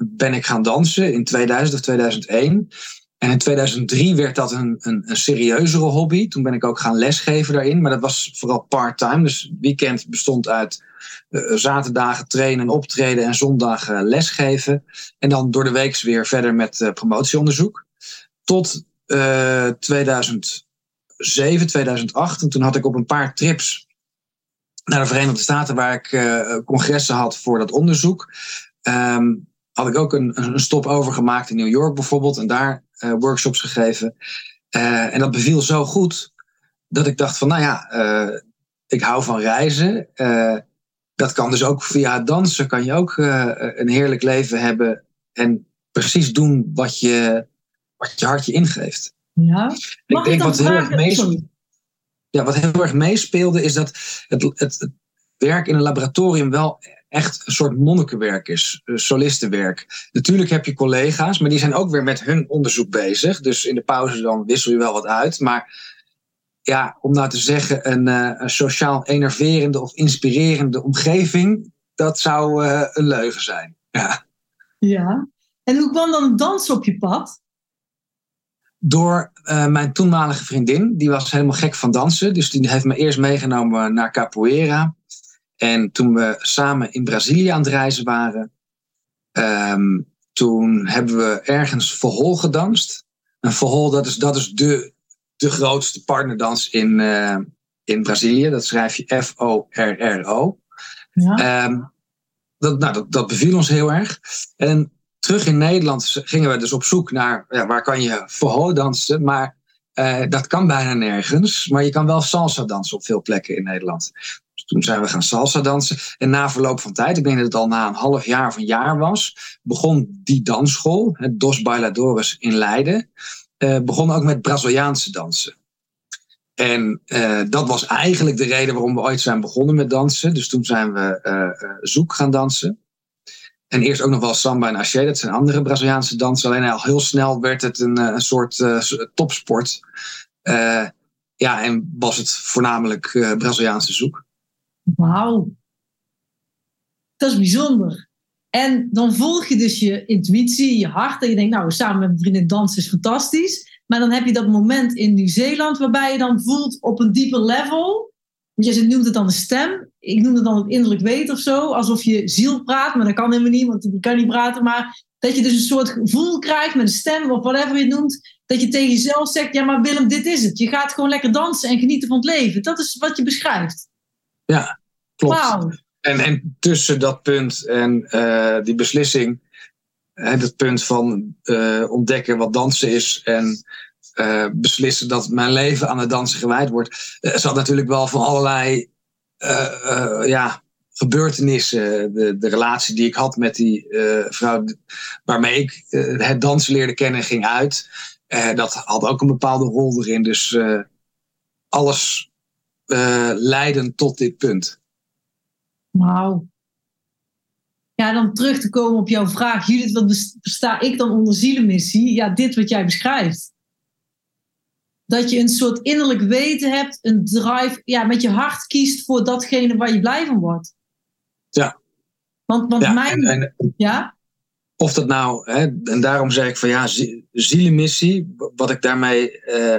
ben ik gaan dansen in 2000 of 2001. En in 2003 werd dat een, een, een, serieuzere hobby. Toen ben ik ook gaan lesgeven daarin. Maar dat was vooral part-time. Dus weekend bestond uit uh, zaterdagen trainen, optreden en zondagen lesgeven. En dan door de week weer verder met uh, promotieonderzoek. Tot 2007, 2008. En toen had ik op een paar trips naar de Verenigde Staten, waar ik congressen had voor dat onderzoek. Um, had ik ook een, een stop over gemaakt in New York bijvoorbeeld. En daar uh, workshops gegeven. Uh, en dat beviel zo goed dat ik dacht van, nou ja, uh, ik hou van reizen. dat kan dus ook via dansen, kan je ook een heerlijk leven hebben en precies doen wat je, wat je hartje ingeeft. Ja. ik denk wat heel, erg meespeelde, ja, wat heel erg meespeelde is dat het, het, het werk in een laboratorium wel echt een soort monnikenwerk is, eh, solistenwerk. Natuurlijk heb je collega's, maar die zijn ook weer met hun onderzoek bezig. Dus in de pauze dan wissel je wel wat uit. Maar ja, om nou te zeggen, een, een sociaal enerverende of inspirerende omgeving, dat zou uh, een leugen zijn. Ja. Ja. En hoe kwam dan dansen op je pad? Door uh, mijn toenmalige vriendin. Die was helemaal gek van dansen. Dus die heeft me eerst meegenomen naar capoeira. En toen we samen in Brazilië aan het reizen waren. Um, toen hebben we ergens verhol gedanst. Een verhol, dat is, dat is de, de grootste partnerdans in, uh, in Brazilië. Dat schrijf je F-O-R-R-O. Ja. Um, dat, nou, dat, dat beviel ons heel erg. En terug in Nederland gingen we dus op zoek naar ja, waar kan je verhol dansen. Maar uh, dat kan bijna nergens. Maar je kan wel salsa dansen op veel plekken in Nederland. Toen zijn we gaan salsa dansen. En na verloop van tijd, ik denk dat het al na een half jaar of een jaar was, begon die dansschool, het Dos Bailadores in Leiden, uh, begon ook met Braziliaanse dansen. En uh, dat was eigenlijk de reden waarom we ooit zijn begonnen met dansen. Dus toen zijn we uh, zoek gaan dansen. En eerst ook nog wel samba en axé, dat zijn andere Braziliaanse dansen. Alleen al heel snel werd het een, een soort topsport. ja, en was het voornamelijk Braziliaanse zoek. Wauw. Dat is bijzonder. En dan volg je dus je intuïtie, je hart. En je denkt, nou, samen met mijn vriendin dansen is fantastisch. Maar dan heb je dat moment in Nieuw-Zeeland waarbij je dan voelt op een dieper level. Want je noemt het dan de stem. Ik noem het dan het innerlijk weten of zo. Alsof je ziel praat, maar dat kan helemaal niet, want die kan niet praten. Maar dat je dus een soort gevoel krijgt met een stem of whatever je het noemt. Dat je tegen jezelf zegt, ja maar Willem, dit is het. Je gaat gewoon lekker dansen en genieten van het leven. Dat is wat je beschrijft. Ja, klopt. Wow. En, en tussen dat punt en uh, die beslissing het punt van uh, ontdekken wat dansen is en uh, beslissen dat mijn leven aan het dansen gewijd wordt, zat natuurlijk wel van allerlei ja, gebeurtenissen. De, de relatie die ik had met die vrouw waarmee ik het dansen leerde kennen ging uit. dat had ook een bepaalde rol erin. Dus alles leidend tot dit punt. Wauw ja, dan terug te komen op jouw vraag, Judith, wat versta ik dan onder zielenmissie? Ja, dit wat jij beschrijft. Dat je een soort innerlijk weten hebt, een drive, ja, met je hart kiest voor datgene waar je blij van wordt. Ja. Want, want ja, mijn. En, ja? Of dat nou, hè, en daarom zeg ik van ja, zielenmissie, wat ik daarmee uh,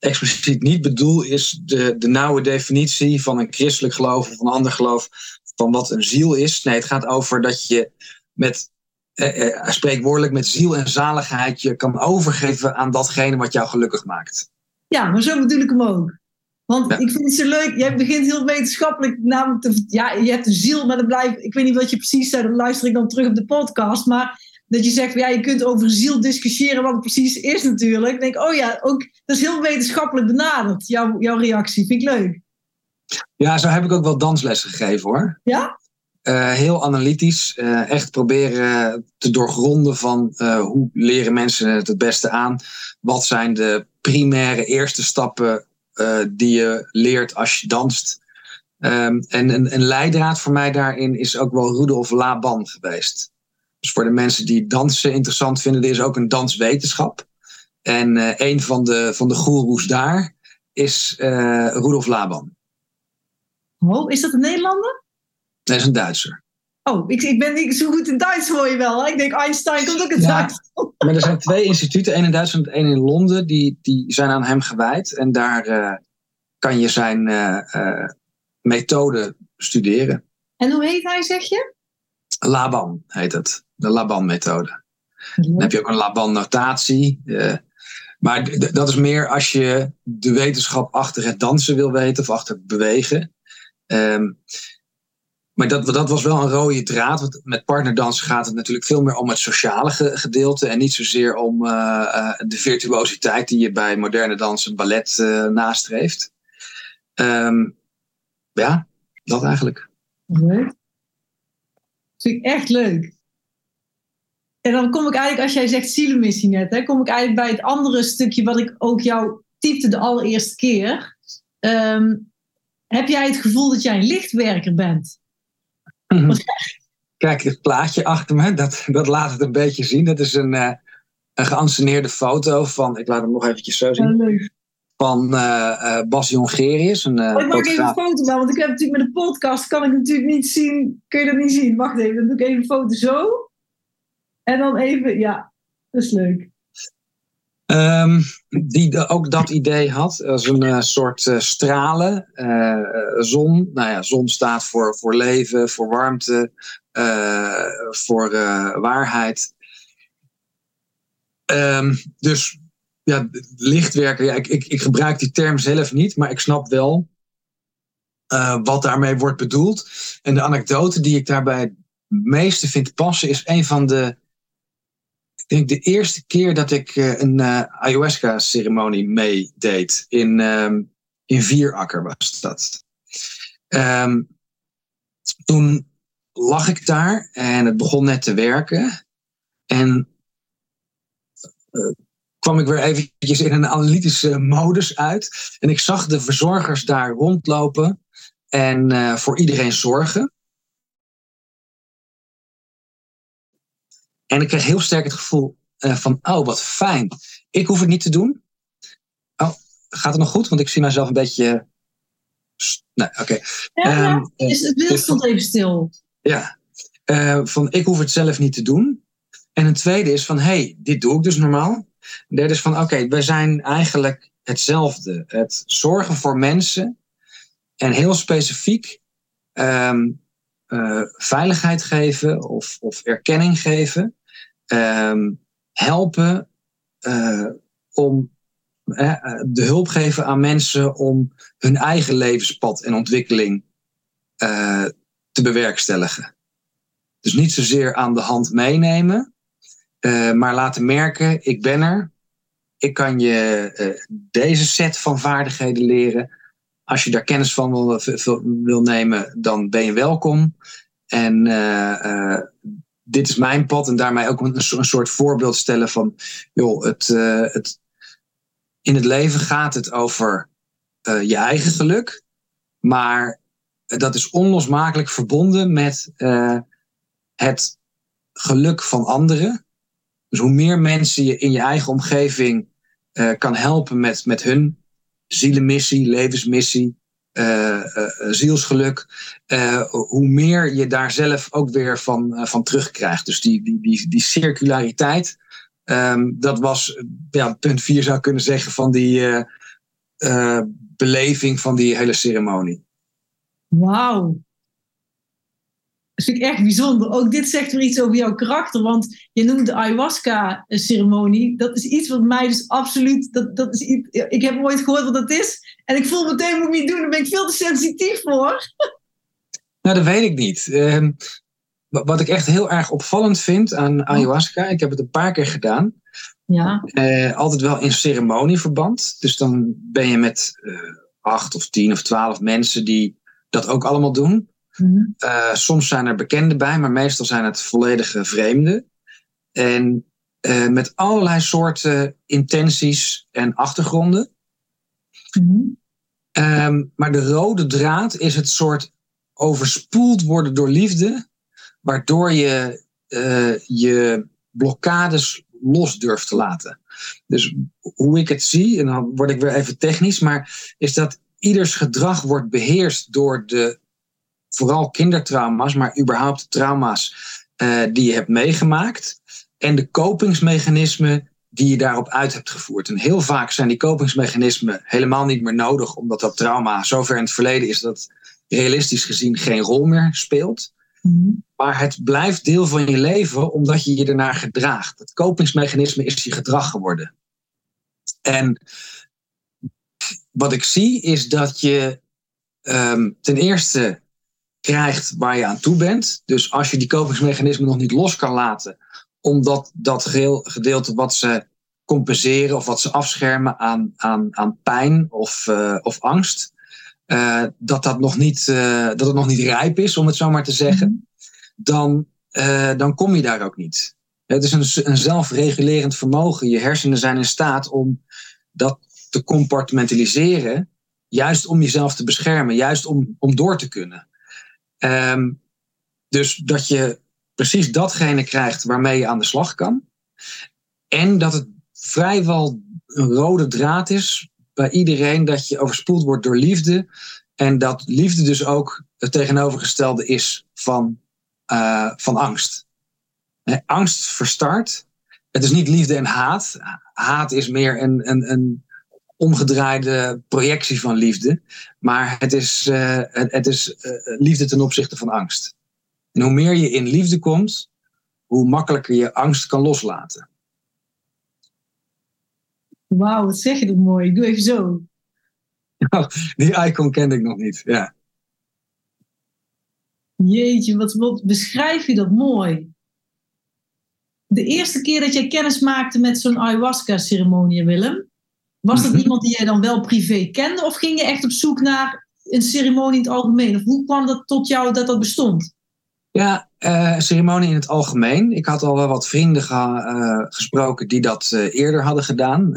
expliciet niet bedoel, is de, de nauwe definitie van een christelijk geloof of een ander geloof van wat een ziel is. Nee, het gaat over dat je met eh, eh, spreekwoordelijk met ziel en zaligheid je kan overgeven aan datgene wat jou gelukkig maakt. Ja, maar zo bedoel ik hem ook. Want ik vind het zo leuk. Jij begint heel wetenschappelijk namelijk te, ja, je hebt een ziel, maar dan blijf ik weet niet wat je precies zei, dan luister ik dan terug op de podcast, maar dat je zegt, ja, je kunt over ziel discussiëren wat het precies is natuurlijk. Ik denk, oh ja, ook, dat is heel wetenschappelijk benaderd, jouw, jouw reactie. Vind ik leuk. Ja, zo heb ik ook wel danslessen gegeven hoor. Ja? Uh, heel analytisch. Uh, echt proberen te doorgronden van uh, hoe leren mensen het het beste aan. Wat zijn de primaire eerste stappen die je leert als je danst. Um, en een, een, leidraad voor mij daarin is ook wel Rudolf Laban geweest. Dus voor de mensen die dansen interessant vinden, er is ook een danswetenschap. En een van de, van de goeroes daar is Rudolf Laban. Oh, is dat een Nederlander? Nee, is een Duitser. Oh, ik, ik ben niet zo goed in Duits hoor je wel. Ik denk Einstein komt ook in ja, Duits. Maar er zijn twee instituten, één in Duitsland en één in Londen, die, die zijn aan hem gewijd. En daar uh, kan je zijn uh, uh, methode studeren. En hoe heet hij, zeg je? Laban heet het. De Laban-methode. Dan heb je ook een Laban-notatie. maar dat is meer als je de wetenschap achter het dansen wil weten of achter het bewegen. Um, maar dat, dat was wel een rode draad. Want met partnerdansen gaat het natuurlijk veel meer om het sociale gedeelte. En niet zozeer om uh, uh, de virtuositeit die je bij moderne dansen, ballet uh, nastreeft. Um, ja, dat eigenlijk. Leuk. Vind ik echt leuk. En dan kom ik eigenlijk, als jij zegt zielenmissie net, hè, kom ik eigenlijk bij het andere stukje wat ik ook jou typte de allereerste keer. Um, heb jij het gevoel dat jij een lichtwerker bent? Mhm. Kijk, het plaatje achter me, dat, dat laat het een beetje zien. Dat is een, uh, een geanceneerde foto van, ik laat hem nog eventjes zo zien. van uh, Bas Jongerius. Een, oh, ik maak even een foto van, want ik heb natuurlijk met de podcast, kan ik natuurlijk niet zien, kun je dat niet zien. Wacht even, dan doe ik even een foto zo. En dan even, ja, dat is leuk. Um, die ook dat idee had, als een uh, soort uh, stralen. Zon, nou ja, zon staat voor, voor leven, voor warmte, voor waarheid. Um, dus ja, lichtwerker, ja, ik, ik, ik, gebruik die term zelf niet, maar ik snap wel wat daarmee wordt bedoeld. En de anekdote die ik daarbij het meeste vind passen, is een van de denk de eerste keer dat ik uh, een uh, ayahuasca-ceremonie meedeed. In, um, in Vierakker was dat. Um, toen lag ik daar en het begon net te werken. En uh, kwam ik weer eventjes in een analytische modus uit. En ik zag de verzorgers daar rondlopen en voor iedereen zorgen. En ik kreeg heel sterk het gevoel uh, van, oh, wat fijn. Ik hoef het niet te doen. Oh, gaat het nog goed? Want ik zie mezelf een beetje... Nee, oké. Okay. Ja, um, is het beeld stond even stil. Ja, uh, van ik hoef het zelf niet te doen. En een tweede is van, hey, dit doe ik dus normaal. Een derde is van, oké, okay, wij zijn eigenlijk hetzelfde. Het zorgen voor mensen en heel specifiek um, uh, veiligheid geven of, of erkenning geven um, helpen uh, om uh, de hulp geven aan mensen om hun eigen levenspad en ontwikkeling uh, te bewerkstelligen. Dus niet zozeer aan de hand meenemen, maar laten merken: ik ben er. Ik kan je deze set van vaardigheden leren. Als je daar kennis van wil, wil nemen, dan ben je welkom. En dit is mijn pad en daarmee ook een, een soort voorbeeld stellen van, joh, het, uh, het, in het leven gaat het over uh, je eigen geluk, maar dat is onlosmakelijk verbonden met uh, het geluk van anderen. Dus hoe meer mensen je in je eigen omgeving kan helpen met, met hun zielenmissie, levensmissie, zielsgeluk, hoe meer je daar zelf ook weer van, van terugkrijgt. Dus die, die, die, die circulariteit, um, dat was ja, punt vier zou kunnen zeggen van die beleving van die hele ceremonie. Wauw, dat vind ik echt bijzonder. Ook dit zegt weer iets over jouw karakter. Want je noemt de ayahuasca-ceremonie. Dat is iets wat mij dus absoluut. Dat, dat is iets, ik heb nooit gehoord wat dat is. En ik voel meteen, moet ik niet doen. Daar ben ik veel te sensitief voor. <laughs> Nou, dat weet ik niet. Uh, wat ik echt heel erg opvallend vind aan ayahuasca. Ik heb het een paar keer gedaan. Ja. Uh, altijd wel in ceremonieverband. Dus dan ben je met uh, acht of tien of twaalf mensen die dat ook allemaal doen. Uh, soms zijn er bekenden bij, maar meestal zijn het volledige vreemden. En uh, met allerlei soorten intenties en achtergronden. Mm um, maar de rode draad is het soort overspoeld worden door liefde, waardoor je uh, je blokkades los durft te laten. Dus hoe ik het zie, en dan word ik weer even technisch, maar is dat ieders gedrag wordt beheerst door de vooral kindertrauma's, maar überhaupt trauma's uh, die je hebt meegemaakt. En de kopingsmechanismen die je daarop uit hebt gevoerd. En heel vaak zijn die kopingsmechanismen helemaal niet meer nodig, omdat dat trauma zover in het verleden is dat realistisch gezien geen rol meer speelt. Mm. Maar het blijft deel van je leven omdat je je ernaar gedraagt. Het kopingsmechanisme is je gedrag geworden. En wat ik zie is dat je um, ten eerste krijgt waar je aan toe bent. Dus als je die kopingsmechanismen nog niet los kan laten, omdat dat gedeelte wat ze compenseren of wat ze afschermen aan, aan, aan pijn of, uh, of angst, uh, dat, dat, nog niet, uh, dat het nog niet rijp is, om het zo maar te zeggen, mhm. dan, dan kom je daar ook niet. Het is een, een zelfregulerend vermogen. Je hersenen zijn in staat om dat te compartimentaliseren, juist om jezelf te beschermen, juist om, om door te kunnen. Um, dus dat je precies datgene krijgt waarmee je aan de slag kan. En dat het vrijwel een rode draad is bij iedereen dat je overspoeld wordt door liefde. En dat liefde dus ook het tegenovergestelde is van, uh, van angst. angst verstart. Het is niet liefde en haat. Haat is meer een, een, een omgedraaide projectie van liefde. Maar het is, uh, het, het, is uh, liefde ten opzichte van angst. En hoe meer je in liefde komt, hoe makkelijker je angst kan loslaten. Wauw, wat zeg je dat mooi. Ik doe even zo. die icon kende ik nog niet, ja. Jeetje, wat, wat beschrijf je dat mooi. De eerste keer dat jij kennis maakte met zo'n ayahuasca-ceremonie, Willem, was dat <laughs> iemand die jij dan wel privé kende? Of ging je echt op zoek naar een ceremonie in het algemeen? Of hoe kwam dat tot jou dat dat bestond? Ja, uh, ceremonie in het algemeen. Ik had al wel wat vrienden uh, gesproken die dat uh, eerder hadden gedaan.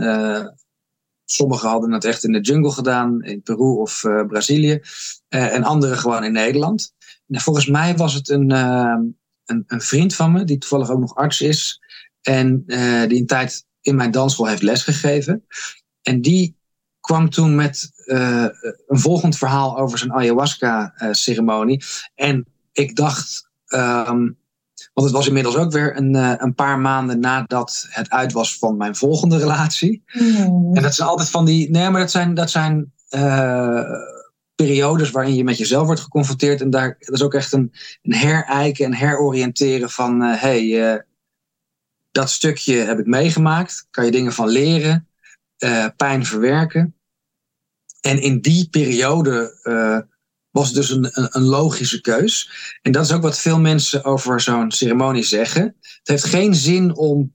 sommigen hadden het echt in de jungle gedaan, in Peru of Brazilië. en anderen gewoon in Nederland. En volgens mij was het een, een, een, vriend van me, die toevallig ook nog arts is. En die een tijd in mijn dansschool heeft lesgegeven. En die kwam toen met een volgend verhaal over zijn ayahuasca-ceremonie. en ik dacht, um, want het was inmiddels ook weer een, uh, een paar maanden nadat het uit was van mijn volgende relatie. Mm. En dat zijn altijd van die. Nee, maar dat zijn, dat zijn uh, periodes waarin je met jezelf wordt geconfronteerd. En daar dat is ook echt een, een herijken en heroriënteren van: hé, hey, dat stukje heb ik meegemaakt. Kan je dingen van leren, pijn verwerken. En in die periode was dus een, een, logische keus. En dat is ook wat veel mensen over zo'n ceremonie zeggen. Het heeft geen zin om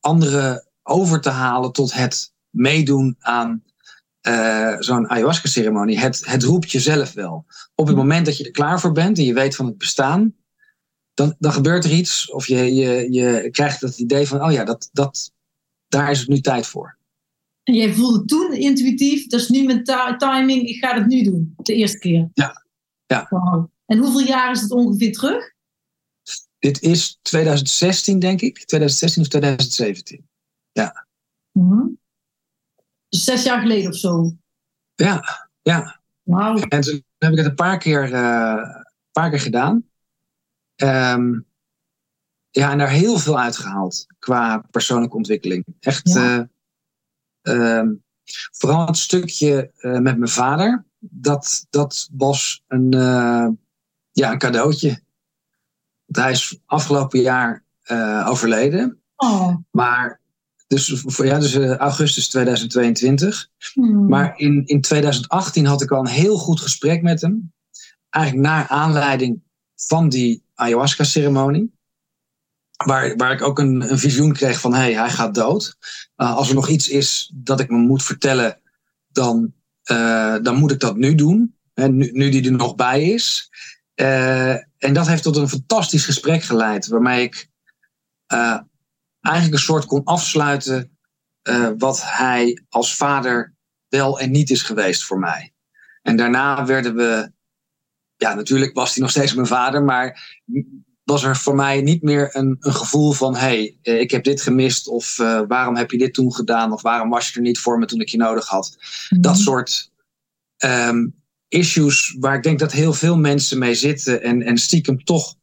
anderen over te halen tot het meedoen aan uh, zo'n ayahuasca-ceremonie. Het, het roept jezelf wel. Op het moment dat je er klaar voor bent en je weet van het bestaan, dan, dan gebeurt er iets. Of je, je, je krijgt het idee van, oh ja, dat, dat, daar is het nu tijd voor. En jij voelde toen intuïtief, dat is nu mijn timing, ik ga het nu doen, de eerste keer. Ja. ja. En hoeveel jaar is het ongeveer terug? Dit is 2016, denk ik. 2016 of 2017. Ja. Mm Dus zes jaar geleden of zo? Ja, ja. Wauw. En toen heb ik het een paar keer, uh, paar keer gedaan. Um, ja, en daar heel veel uitgehaald qua persoonlijke ontwikkeling. Echt, ja. uh, Ehm, vooral het stukje eh, met mijn vader, dat, dat was een, uh, ja, een cadeautje. hij is afgelopen jaar uh, overleden. Oh. Maar dus, ja, dus augustus 2022. Hmm. Maar in, in 2018 had ik al een heel goed gesprek met hem. Eigenlijk naar aanleiding van die ayahuasca-ceremonie. Waar, waar ik ook een, een visioen kreeg van hey, hij gaat dood. Uh, als er nog iets is dat ik me moet vertellen, dan, uh, dan moet ik dat nu doen. Hè, nu, nu die er nog bij is. Uh, en dat heeft tot een fantastisch gesprek geleid. Waarmee ik eigenlijk een soort kon afsluiten wat hij als vader wel en niet is geweest voor mij. En daarna werden we ja, natuurlijk was hij nog steeds mijn vader, maar was er voor mij niet meer een, een gevoel van: hé, hey, eh, ik heb dit gemist, of uh, waarom heb je dit toen gedaan, of waarom was je er niet voor me toen ik je nodig had. Mhm. Dat soort um, issues waar ik denk dat heel veel mensen mee zitten en, en stiekem toch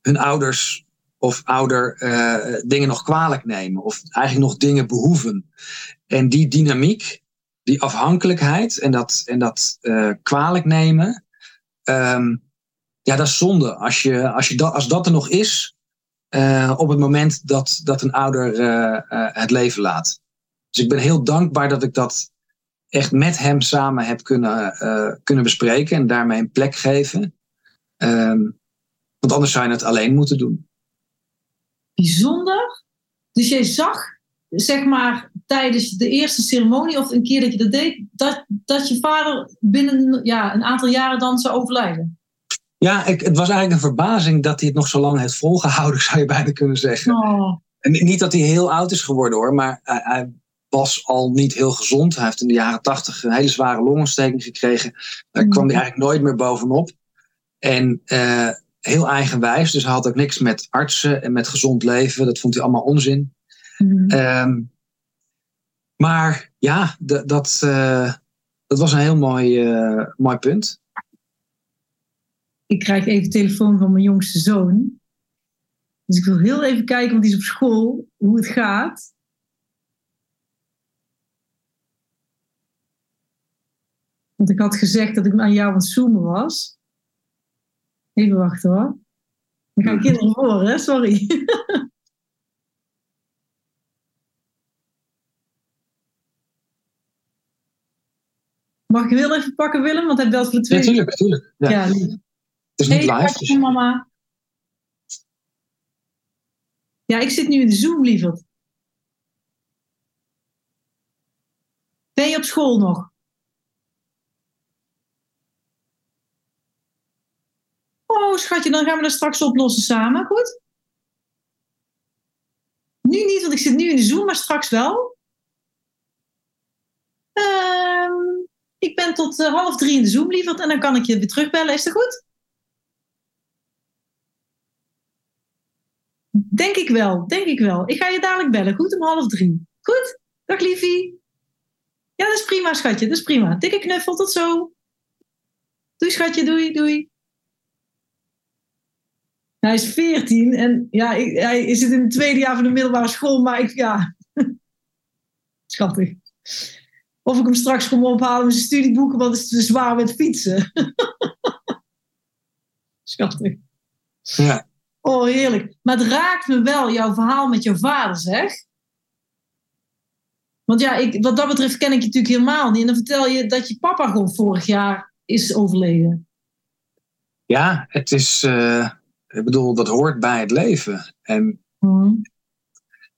hun ouders of ouder uh, dingen nog kwalijk nemen, of eigenlijk nog dingen behoeven. En die dynamiek, die afhankelijkheid en dat, en dat uh, kwalijk nemen. Um, ja, dat is zonde. Als, je, als, je dat, als dat er nog is, uh, op het moment dat, dat een ouder uh, uh, het leven laat. Dus ik ben heel dankbaar dat ik dat echt met hem samen heb kunnen, kunnen bespreken en daarmee een plek geven. Um, want anders zou je het alleen moeten doen. Bijzonder. Dus jij zag, zeg maar, tijdens de eerste ceremonie of een keer dat je dat deed, dat, dat je vader binnen ja, een aantal jaren dan zou overlijden? Ja, ik, het was eigenlijk een verbazing dat hij het nog zo lang heeft volgehouden, <laughs> zou je bijna kunnen zeggen. Oh. En niet dat hij heel oud is geworden hoor, maar hij, hij, was al niet heel gezond. Hij heeft in de jaren tachtig een hele zware longontsteking gekregen. Daar kwam hij eigenlijk nooit meer bovenop. En uh, heel eigenwijs, dus hij had ook niks met artsen en met gezond leven. Dat vond hij allemaal onzin. Mm. Um, Maar ja, dat, dat was een heel mooi, mooi punt. Ik krijg even telefoon van mijn jongste zoon. Dus ik wil heel even kijken, want die is op school, hoe het gaat. Want ik had gezegd dat ik aan jou aan het zoomen was. Even wachten hoor. Ik ga kinderen voor, hè? Sorry. <laughs> Mag ik heel even pakken, Willem? Want hij belt voor de tweede. Natuurlijk. Ja, ja Het is niet hey, live. Dus... mama. Ja, ik zit nu in de Zoom, lieverd. Ben je op school nog? Oh, schatje, dan gaan we dat straks oplossen samen. Goed? Nu niet, want ik zit nu in de Zoom, maar straks wel. Ehm, ik ben tot uh, half drie in de Zoom, lieverd. En dan kan ik je weer terugbellen. Is dat goed? Denk ik wel, denk ik wel. Ik ga je dadelijk bellen, goed? Om half drie. Goed? Dag liefie. Ja, dat is prima, schatje. Dat is prima. Dikke knuffel, tot zo. Doei, schatje. Doei, doei. Hij is 14 en ja, hij zit in het tweede jaar van de middelbare school, maar ik, ja, <laughs> schattig. Of ik hem straks kom ophalen met zijn studieboeken, want het is te zwaar met fietsen. <laughs> schattig. Ja. Oh, heerlijk. Maar het raakt me wel, jouw verhaal met jouw vader, zeg. Want ja, ik, wat dat betreft ken ik je natuurlijk helemaal niet. En dan vertel je dat je papa gewoon vorig jaar is overleden. Ja, het is... Uh ik bedoel, dat hoort bij het leven. En hmm.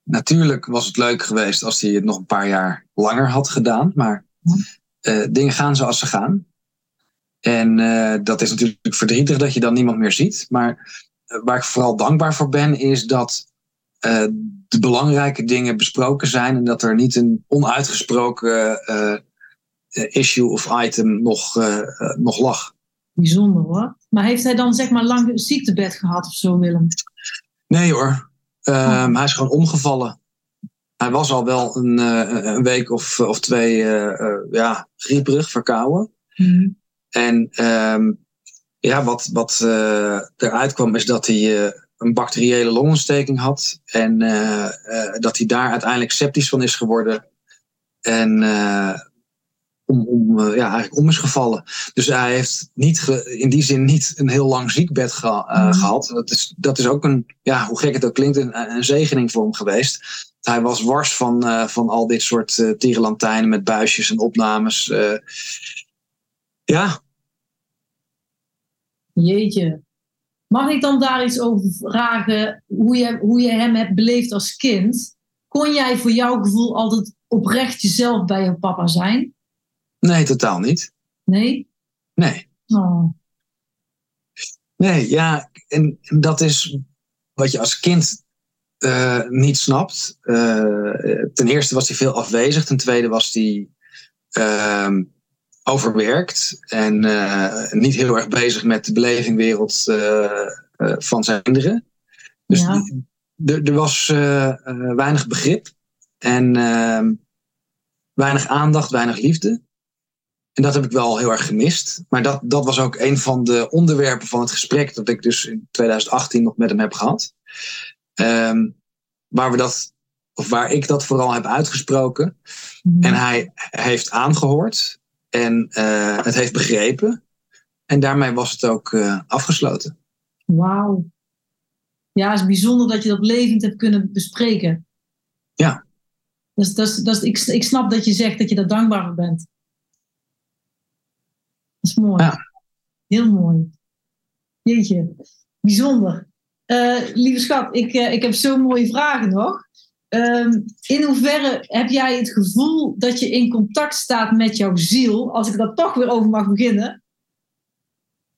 natuurlijk was het leuk geweest als hij het nog een paar jaar langer had gedaan. Maar uh, dingen gaan zoals ze gaan. En uh, dat is natuurlijk verdrietig dat je dan niemand meer ziet. Maar waar ik vooral dankbaar voor ben, is dat de belangrijke dingen besproken zijn. En dat er niet een onuitgesproken issue of item nog, nog lag. Bijzonder hoor. Maar heeft hij dan zeg maar lang een ziektebed gehad of zo, Willem? Nee hoor. Ehm, oh. Hij is gewoon omgevallen. Hij was al wel een, een week of, of twee uh, ja, grieperig, verkouden. Mm. En um, ja, wat, wat eruit kwam is dat hij een bacteriële longontsteking had. En dat hij daar uiteindelijk septisch van is geworden. En om, om, eh, ja, eigenlijk om is gevallen. Dus hij heeft niet in die zin niet een heel lang ziekbed ge uh, gehad. Dat is, dat is ook een, ja, hoe gek het ook klinkt, een, een zegening voor hem geweest. Hij was wars van, uh, van al dit soort uh, tierenlantijnen met buisjes en opnames. ja. Jeetje. Mag ik dan daar iets over vragen? Hoe je, hoe je hem hebt beleefd als kind? Kon jij voor jouw gevoel altijd oprecht jezelf bij je papa zijn? Nee, totaal niet. Nee? Nee. Oh. Nee, ja, en, dat is wat je als kind uh, niet snapt. Uh, ten eerste was hij veel afwezig. Ten tweede was hij uh, overwerkt en uh, niet heel erg bezig met de belevingwereld van zijn kinderen. Dus ja. er was weinig begrip en ehm, weinig aandacht, weinig liefde. En dat heb ik wel heel erg gemist. Maar dat, dat was ook een van de onderwerpen van het gesprek dat ik dus in 2018 nog met hem heb gehad. Um, waar we dat, of waar ik dat vooral heb uitgesproken. Mhm. En hij heeft aangehoord en uh, het heeft begrepen. En daarmee was het ook uh, afgesloten. Wauw. Ja, het is bijzonder dat je dat levend hebt kunnen bespreken. Ja. Dus, dus, dus ik, ik snap dat je zegt dat je daar dankbaar voor bent. Dat is mooi. Ja. Heel mooi. Jeetje, bijzonder. Uh, lieve schat, ik, ik heb zo mooie vragen nog. Um, in hoeverre heb jij het gevoel dat je in contact staat met jouw ziel, als ik daar toch weer over mag beginnen?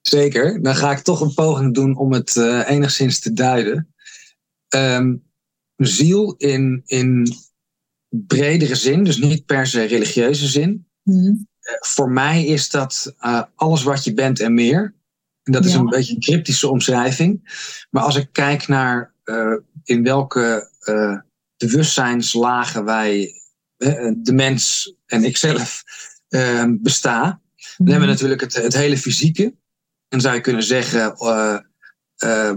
Zeker, dan ga ik toch een poging doen om het uh, enigszins te duiden. Um, ziel in, in bredere zin, dus niet per se religieuze zin. Mm voor mij is dat uh, alles wat je bent en meer. En dat is een beetje een cryptische omschrijving. Maar als ik kijk naar in welke bewustzijnslagen wij de mens en ikzelf ehm, besta. Dan hebben we mhm. natuurlijk het, het hele fysieke. En zou je kunnen zeggen, uh,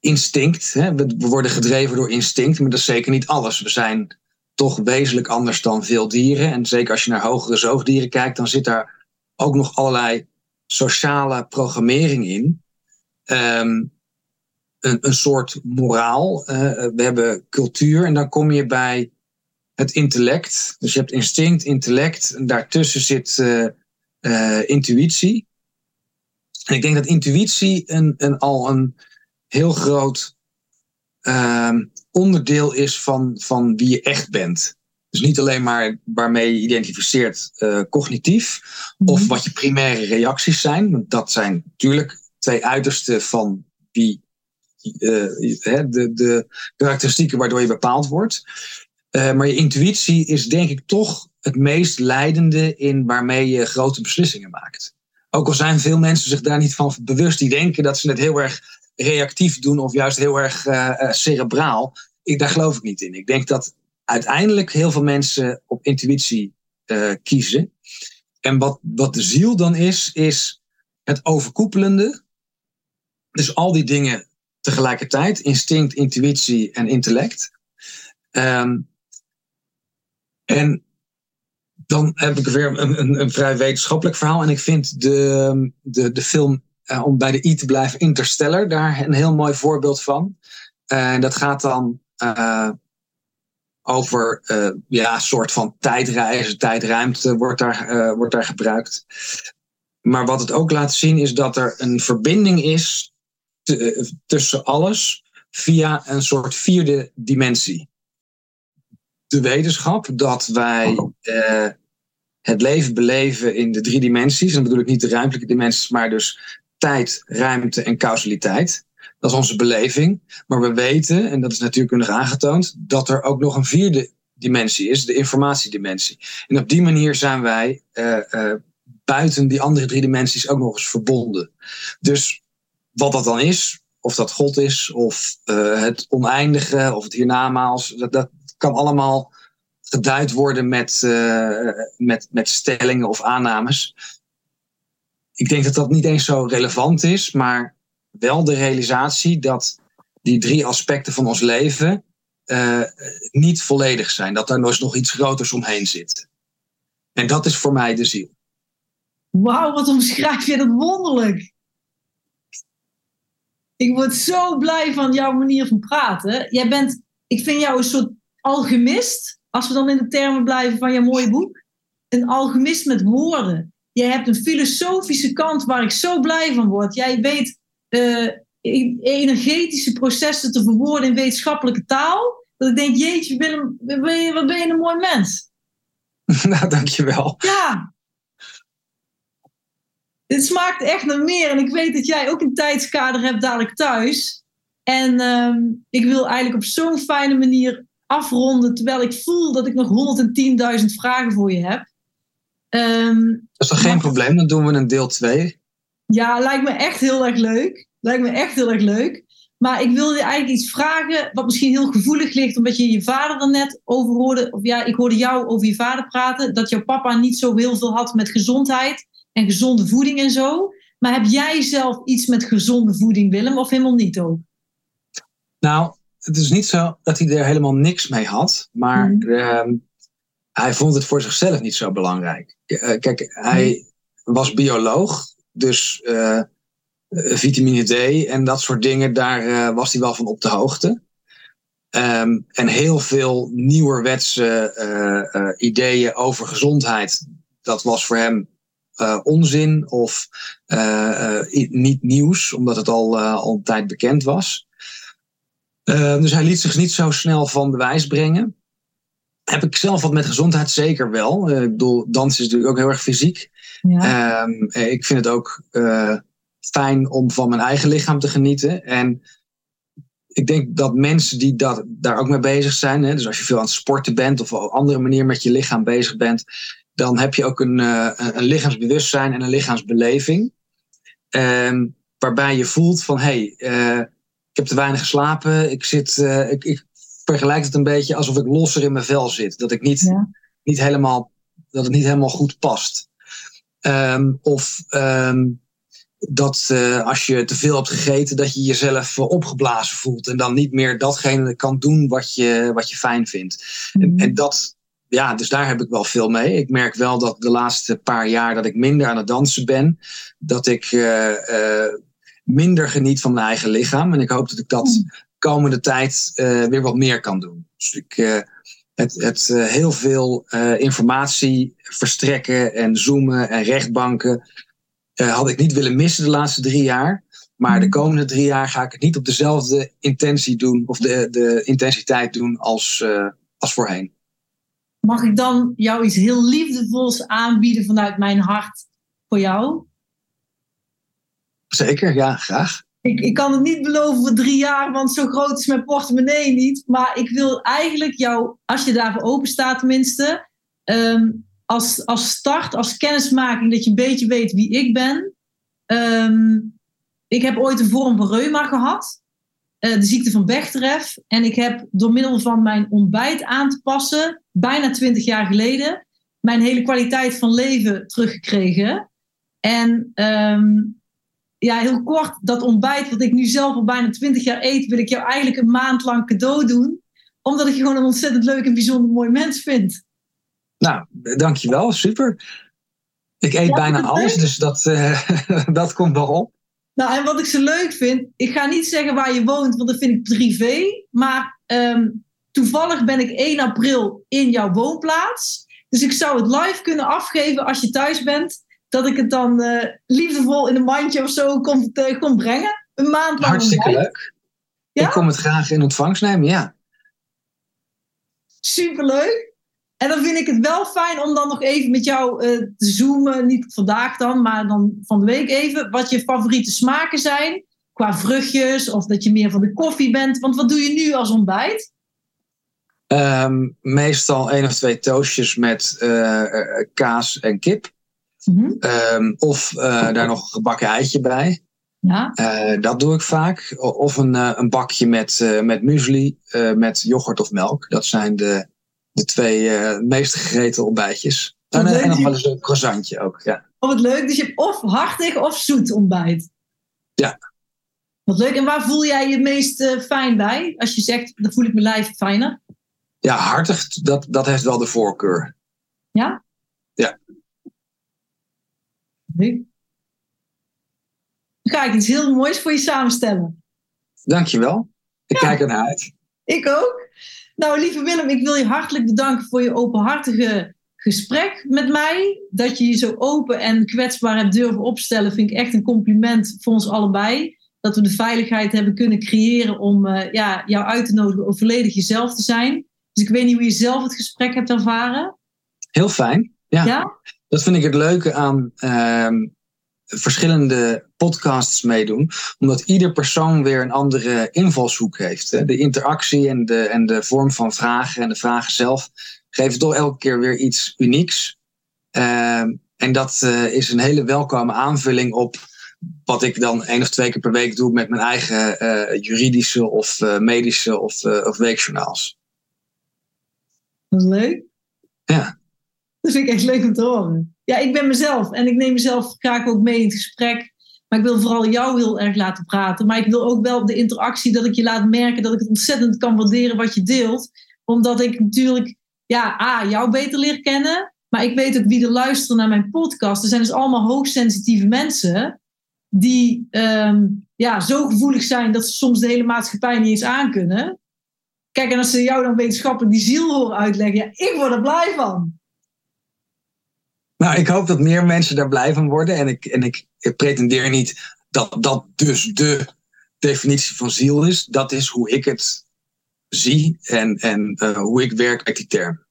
instinct. Hè? We, worden gedreven door instinct, maar dat is zeker niet alles. We zijn toch wezenlijk anders dan veel dieren. En zeker als je naar hogere zoogdieren kijkt, dan zit daar ook nog allerlei sociale programmering in. Um, een, een soort moraal. Uh, we hebben cultuur en dan kom je bij het intellect. Dus je hebt instinct, intellect. En daartussen zit uh, uh, intuïtie. En ik denk dat intuïtie een, een, al een heel groot ehm, onderdeel is van, van wie je echt bent. Dus niet alleen maar waarmee je identificeert cognitief of mhm. wat je primaire reacties zijn. Want dat zijn natuurlijk twee uitersten van wie de, de karakteristieken waardoor je bepaald wordt. Uh, maar je intuïtie is denk ik toch het meest leidende in waarmee je grote beslissingen maakt. Ook al zijn veel mensen zich daar niet van bewust, die denken dat ze het heel erg reactief doen of juist heel erg cerebraal. Ik, daar geloof ik niet in. Ik denk dat uiteindelijk heel veel mensen op intuïtie kiezen. En wat, wat de ziel dan is, is het overkoepelende. Dus al die dingen tegelijkertijd: instinct, intuïtie en intellect. Um, en dan heb ik weer een, een, een, vrij wetenschappelijk verhaal. En ik vind de, de, de film, uh, om bij de I te blijven, Interstellar, daar een heel mooi voorbeeld van. En dat gaat dan uh, over uh, ja, een soort van tijdreizen, tijdruimte wordt daar, wordt daar gebruikt. Maar wat het ook laat zien is dat er een verbinding is tussen alles via een soort vierde dimensie de wetenschap dat wij uh, het leven beleven in de drie dimensies. En dan bedoel ik niet de ruimtelijke dimensies, maar dus tijd, ruimte en causaliteit. Dat is onze beleving. Maar we weten, en dat is natuurkundig aangetoond, dat er ook nog een vierde dimensie is, de informatiedimensie. En op die manier zijn wij uh, uh, buiten die andere drie dimensies ook nog eens verbonden. Dus wat dat dan is, of dat God is, of uh, het oneindige, of het hiernamaals, dat, dat, kan allemaal geduid worden met, uh, met, met stellingen of aannames. Ik denk dat dat niet eens zo relevant is, maar wel de realisatie dat die drie aspecten van ons leven uh, niet volledig zijn. Dat daar nog iets groters omheen zit. En dat is voor mij de ziel. Wauw, wat omschrijf je dat wonderlijk. Ik word zo blij van jouw manier van praten. Jij bent, ik vind jou een soort alchemist, als we dan in de termen blijven van je mooie boek, een alchemist met woorden. Jij hebt een filosofische kant waar ik zo blij van word. Jij weet uh, energetische processen te verwoorden in wetenschappelijke taal. Dat ik denk, jeetje Willem, wat ben je, wat ben je een mooi mens. <laughs> nou, dankjewel. Ja. Het smaakt echt naar meer. En ik weet dat jij ook een tijdskader hebt dadelijk thuis. En uh, ik wil eigenlijk op zo'n fijne manier afronden, terwijl ik voel dat ik nog 110.000 vragen voor je heb. Um, dat is toch geen probleem? Dan doen we een deel 2. Ja, lijkt me echt heel erg leuk. Lijkt me echt heel erg leuk. Maar ik wilde je eigenlijk iets vragen, wat misschien heel gevoelig ligt, omdat je je vader er net over hoorde. Of ja, ik hoorde jou over je vader praten. Dat jouw papa niet zo heel veel had met gezondheid en gezonde voeding en zo. Maar heb jij zelf iets met gezonde voeding, Willem, of helemaal niet ook? Nou, het is niet zo dat hij er helemaal niks mee had, maar mhm. ehm, hij vond het voor zichzelf niet zo belangrijk. Eh, kijk, hij was bioloog, dus uh, vitamine D en dat soort dingen, daar was hij wel van op de hoogte. Um, en heel veel nieuwerwetse ideeën over gezondheid, dat was voor hem onzin of niet nieuws, omdat het al, al een tijd bekend was. Dus hij liet zich niet zo snel van de wijs brengen. Heb ik zelf wat met gezondheid? Zeker wel. Ik bedoel, dansen is natuurlijk ook heel erg fysiek. Ja. Uh, ik vind het ook fijn om van mijn eigen lichaam te genieten. En ik denk dat mensen die dat, daar ook mee bezig zijn, hè, dus als je veel aan het sporten bent of op een andere manier met je lichaam bezig bent, dan heb je ook een, een lichaamsbewustzijn en een lichaamsbeleving. Ehm, waarbij je voelt van hé, hey, ik heb te weinig geslapen. Ik, zit, uh, ik, ik, vergelijk het een beetje alsof ik losser in mijn vel zit. Dat ik niet niet helemaal, dat het niet helemaal goed past. Ehm, of ehm, dat uh, als je te veel hebt gegeten, dat je jezelf opgeblazen voelt. En dan niet meer datgene kan doen wat je, wat je fijn vindt. Mm. En, en, dat, ja, dus daar heb ik wel veel mee. Ik merk wel dat de laatste paar jaar dat ik minder aan het dansen ben. Dat ik uh, minder geniet van mijn eigen lichaam. En ik hoop dat ik dat mm. komende tijd weer wat meer kan doen. Dus ik het, het heel veel informatie verstrekken en zoomen en rechtbanken had ik niet willen missen de laatste drie jaar. Maar de mhm. komende drie jaar ga ik het niet op dezelfde intentie doen of de, de intensiteit doen als, als voorheen. Mag ik dan jou iets heel liefdevols aanbieden vanuit mijn hart voor jou? Zeker, ja, graag. Ik, ik kan het niet beloven voor drie jaar, want zo groot is mijn portemonnee niet. Maar ik wil eigenlijk jou, als je daarvoor open staat tenminste, um, als, als start, als kennismaking, dat je een beetje weet wie ik ben. Ehm, ik heb ooit een vorm van reuma gehad, uh, de ziekte van Bechterew. En ik heb door middel van mijn ontbijt aan te passen, bijna twintig jaar geleden, mijn hele kwaliteit van leven teruggekregen. En ehm, ja, heel kort, dat ontbijt wat ik nu zelf al bijna twintig jaar eet, wil ik jou eigenlijk een maand lang cadeau doen. Omdat ik je gewoon een ontzettend leuk en bijzonder mooi mens vind. Nou, dankjewel. Super. Ik eet bijna alles, dus dat, uh, <laughs> dat komt wel op. Nou, en wat ik zo leuk vind, ik ga niet zeggen waar je woont, want dat vind ik privé. Maar um, toevallig ben ik 1 april in jouw woonplaats. Dus ik zou het live kunnen afgeven als je thuis bent. Dat ik het dan uh, liefdevol in een mandje of zo kom, uh, kom brengen. Een maand lang. Hartstikke leuk. Ja? Ik kom het graag in ontvangst nemen, ja. Superleuk. En dan vind ik het wel fijn om dan nog even met jou uh, te zoomen. Niet vandaag dan, maar dan van de week even. Wat je favoriete smaken zijn. Qua vruchtjes of dat je meer van de koffie bent. Want wat doe je nu als ontbijt? Um, meestal één of twee toastjes met uh, kaas en kip. Mm -hmm. um, of uh, daar nog een gebakken eitje bij. Ja. dat doe ik vaak. Of een, een bakje met, met muesli, met yoghurt of melk. Dat zijn de de twee uh, meest gegeten ontbijtjes. En, en, nog wel eens een croissantje ook, ja. Oh, wat leuk. Dus je hebt of hartig of zoet ontbijt. Ja. Wat leuk. En waar voel jij je meest uh, fijn bij? Als je zegt, dan voel ik mijn lijf fijner. Ja, hartig, dat, dat heeft wel de voorkeur. Ja? Ja. Leuk. Dan ga ik iets heel moois voor je samenstellen. Dankjewel. Ik ja. kijk ernaar uit. Ik ook. Nou, lieve Willem, ik wil je hartelijk bedanken voor je openhartige gesprek met mij. Dat je je zo open en kwetsbaar hebt durven opstellen, vind ik echt een compliment voor ons allebei. Dat we de veiligheid hebben kunnen creëren om uh, ja, jou uit te nodigen om volledig jezelf te zijn. Dus ik weet niet hoe je zelf het gesprek hebt ervaren. Heel fijn. Ja. ja? Dat vind ik het leuke aan uh, verschillende podcasts meedoen, omdat ieder persoon weer een andere invalshoek heeft. De interactie en de, en de vorm van vragen en de vragen zelf geven toch elke keer weer iets unieks. Uh, en dat uh, is een hele welkome aanvulling op wat ik dan één of twee keer per week doe met mijn eigen uh, juridische of uh, medische of, of weekjournaals. Dat is leuk. Ja. Dat vind ik echt leuk om te horen. Ja, ik ben mezelf en ik neem mezelf graag ook mee in het gesprek. Maar ik wil vooral jou heel erg laten praten. Maar ik wil ook wel de interactie dat ik je laat merken dat ik het ontzettend kan waarderen wat je deelt. Omdat ik natuurlijk, ja, A, jou beter leer kennen. Maar ik weet ook wie er luisteren naar mijn podcast. Er zijn dus allemaal hoogsensitieve mensen. Die um, ja, zo gevoelig zijn dat ze soms de hele maatschappij niet eens aankunnen. Kijk, en als ze jou dan wetenschappelijk die ziel horen uitleggen, ja, ik word er blij van. Nou, ik hoop dat meer mensen daar blij van worden. En ik, en ik, pretendeer niet dat dat dus de definitie van ziel is. Dat is hoe ik het zie en, en uh, hoe ik werk met die term.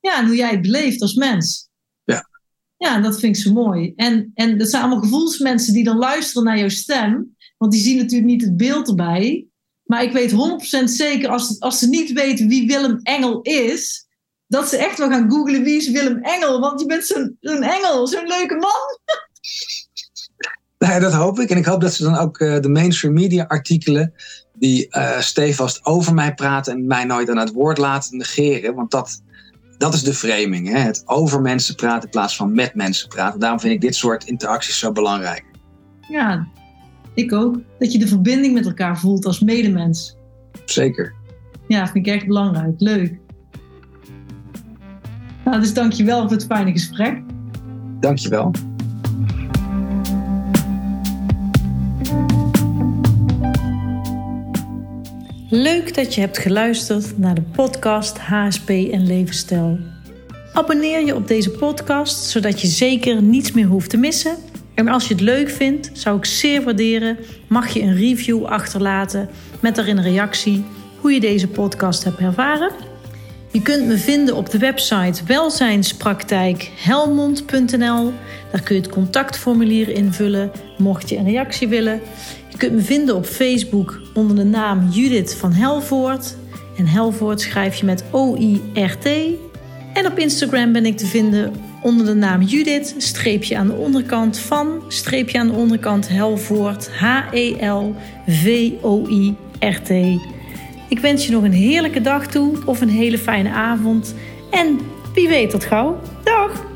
Ja, en hoe jij het beleeft als mens. Ja. Ja, dat vind ik zo mooi. En, en dat zijn allemaal gevoelsmensen die dan luisteren naar jouw stem. Want die zien natuurlijk niet het beeld erbij. Maar ik weet 100% zeker, als, als ze niet weten wie Willem Engel is, dat ze echt wel gaan googlen wie is Willem Engel. Want je bent zo'n zo engel, zo'n leuke man. Nou dat hoop ik. En ik hoop dat ze dan ook uh, de mainstream media artikelen die uh, stevast over mij praten en mij nooit aan het woord laten negeren. Want dat, dat is de framing. Hè? Het over mensen praten in plaats van met mensen praten. Daarom vind ik dit soort interacties zo belangrijk. Ja, ik ook. Dat je de verbinding met elkaar voelt als medemens. Zeker. Ja, vind ik echt belangrijk. Leuk. Nou, dus dankjewel voor het fijne gesprek. Dankjewel. Leuk dat je hebt geluisterd naar de podcast HSP en Levensstijl. Abonneer je op deze podcast zodat je zeker niets meer hoeft te missen. En als je het leuk vindt, zou ik zeer waarderen, mag je een review achterlaten met daarin een reactie hoe je deze podcast hebt ervaren. Je kunt me vinden op de website welzijnspraktijkhelmond.nl. Daar kun je het contactformulier invullen mocht je een reactie willen. Je kunt me vinden op Facebook onder de naam Judith van Helvoort. En Helvoort schrijf je met O-I-R-T. En op Instagram ben ik te vinden onder de naam Judith, streepje aan de onderkant van, streepje aan de onderkant Helvoort, H-E-L-V-O-I-R-T. Ik wens je nog een heerlijke dag toe of een hele fijne avond. En wie weet tot gauw. Dag!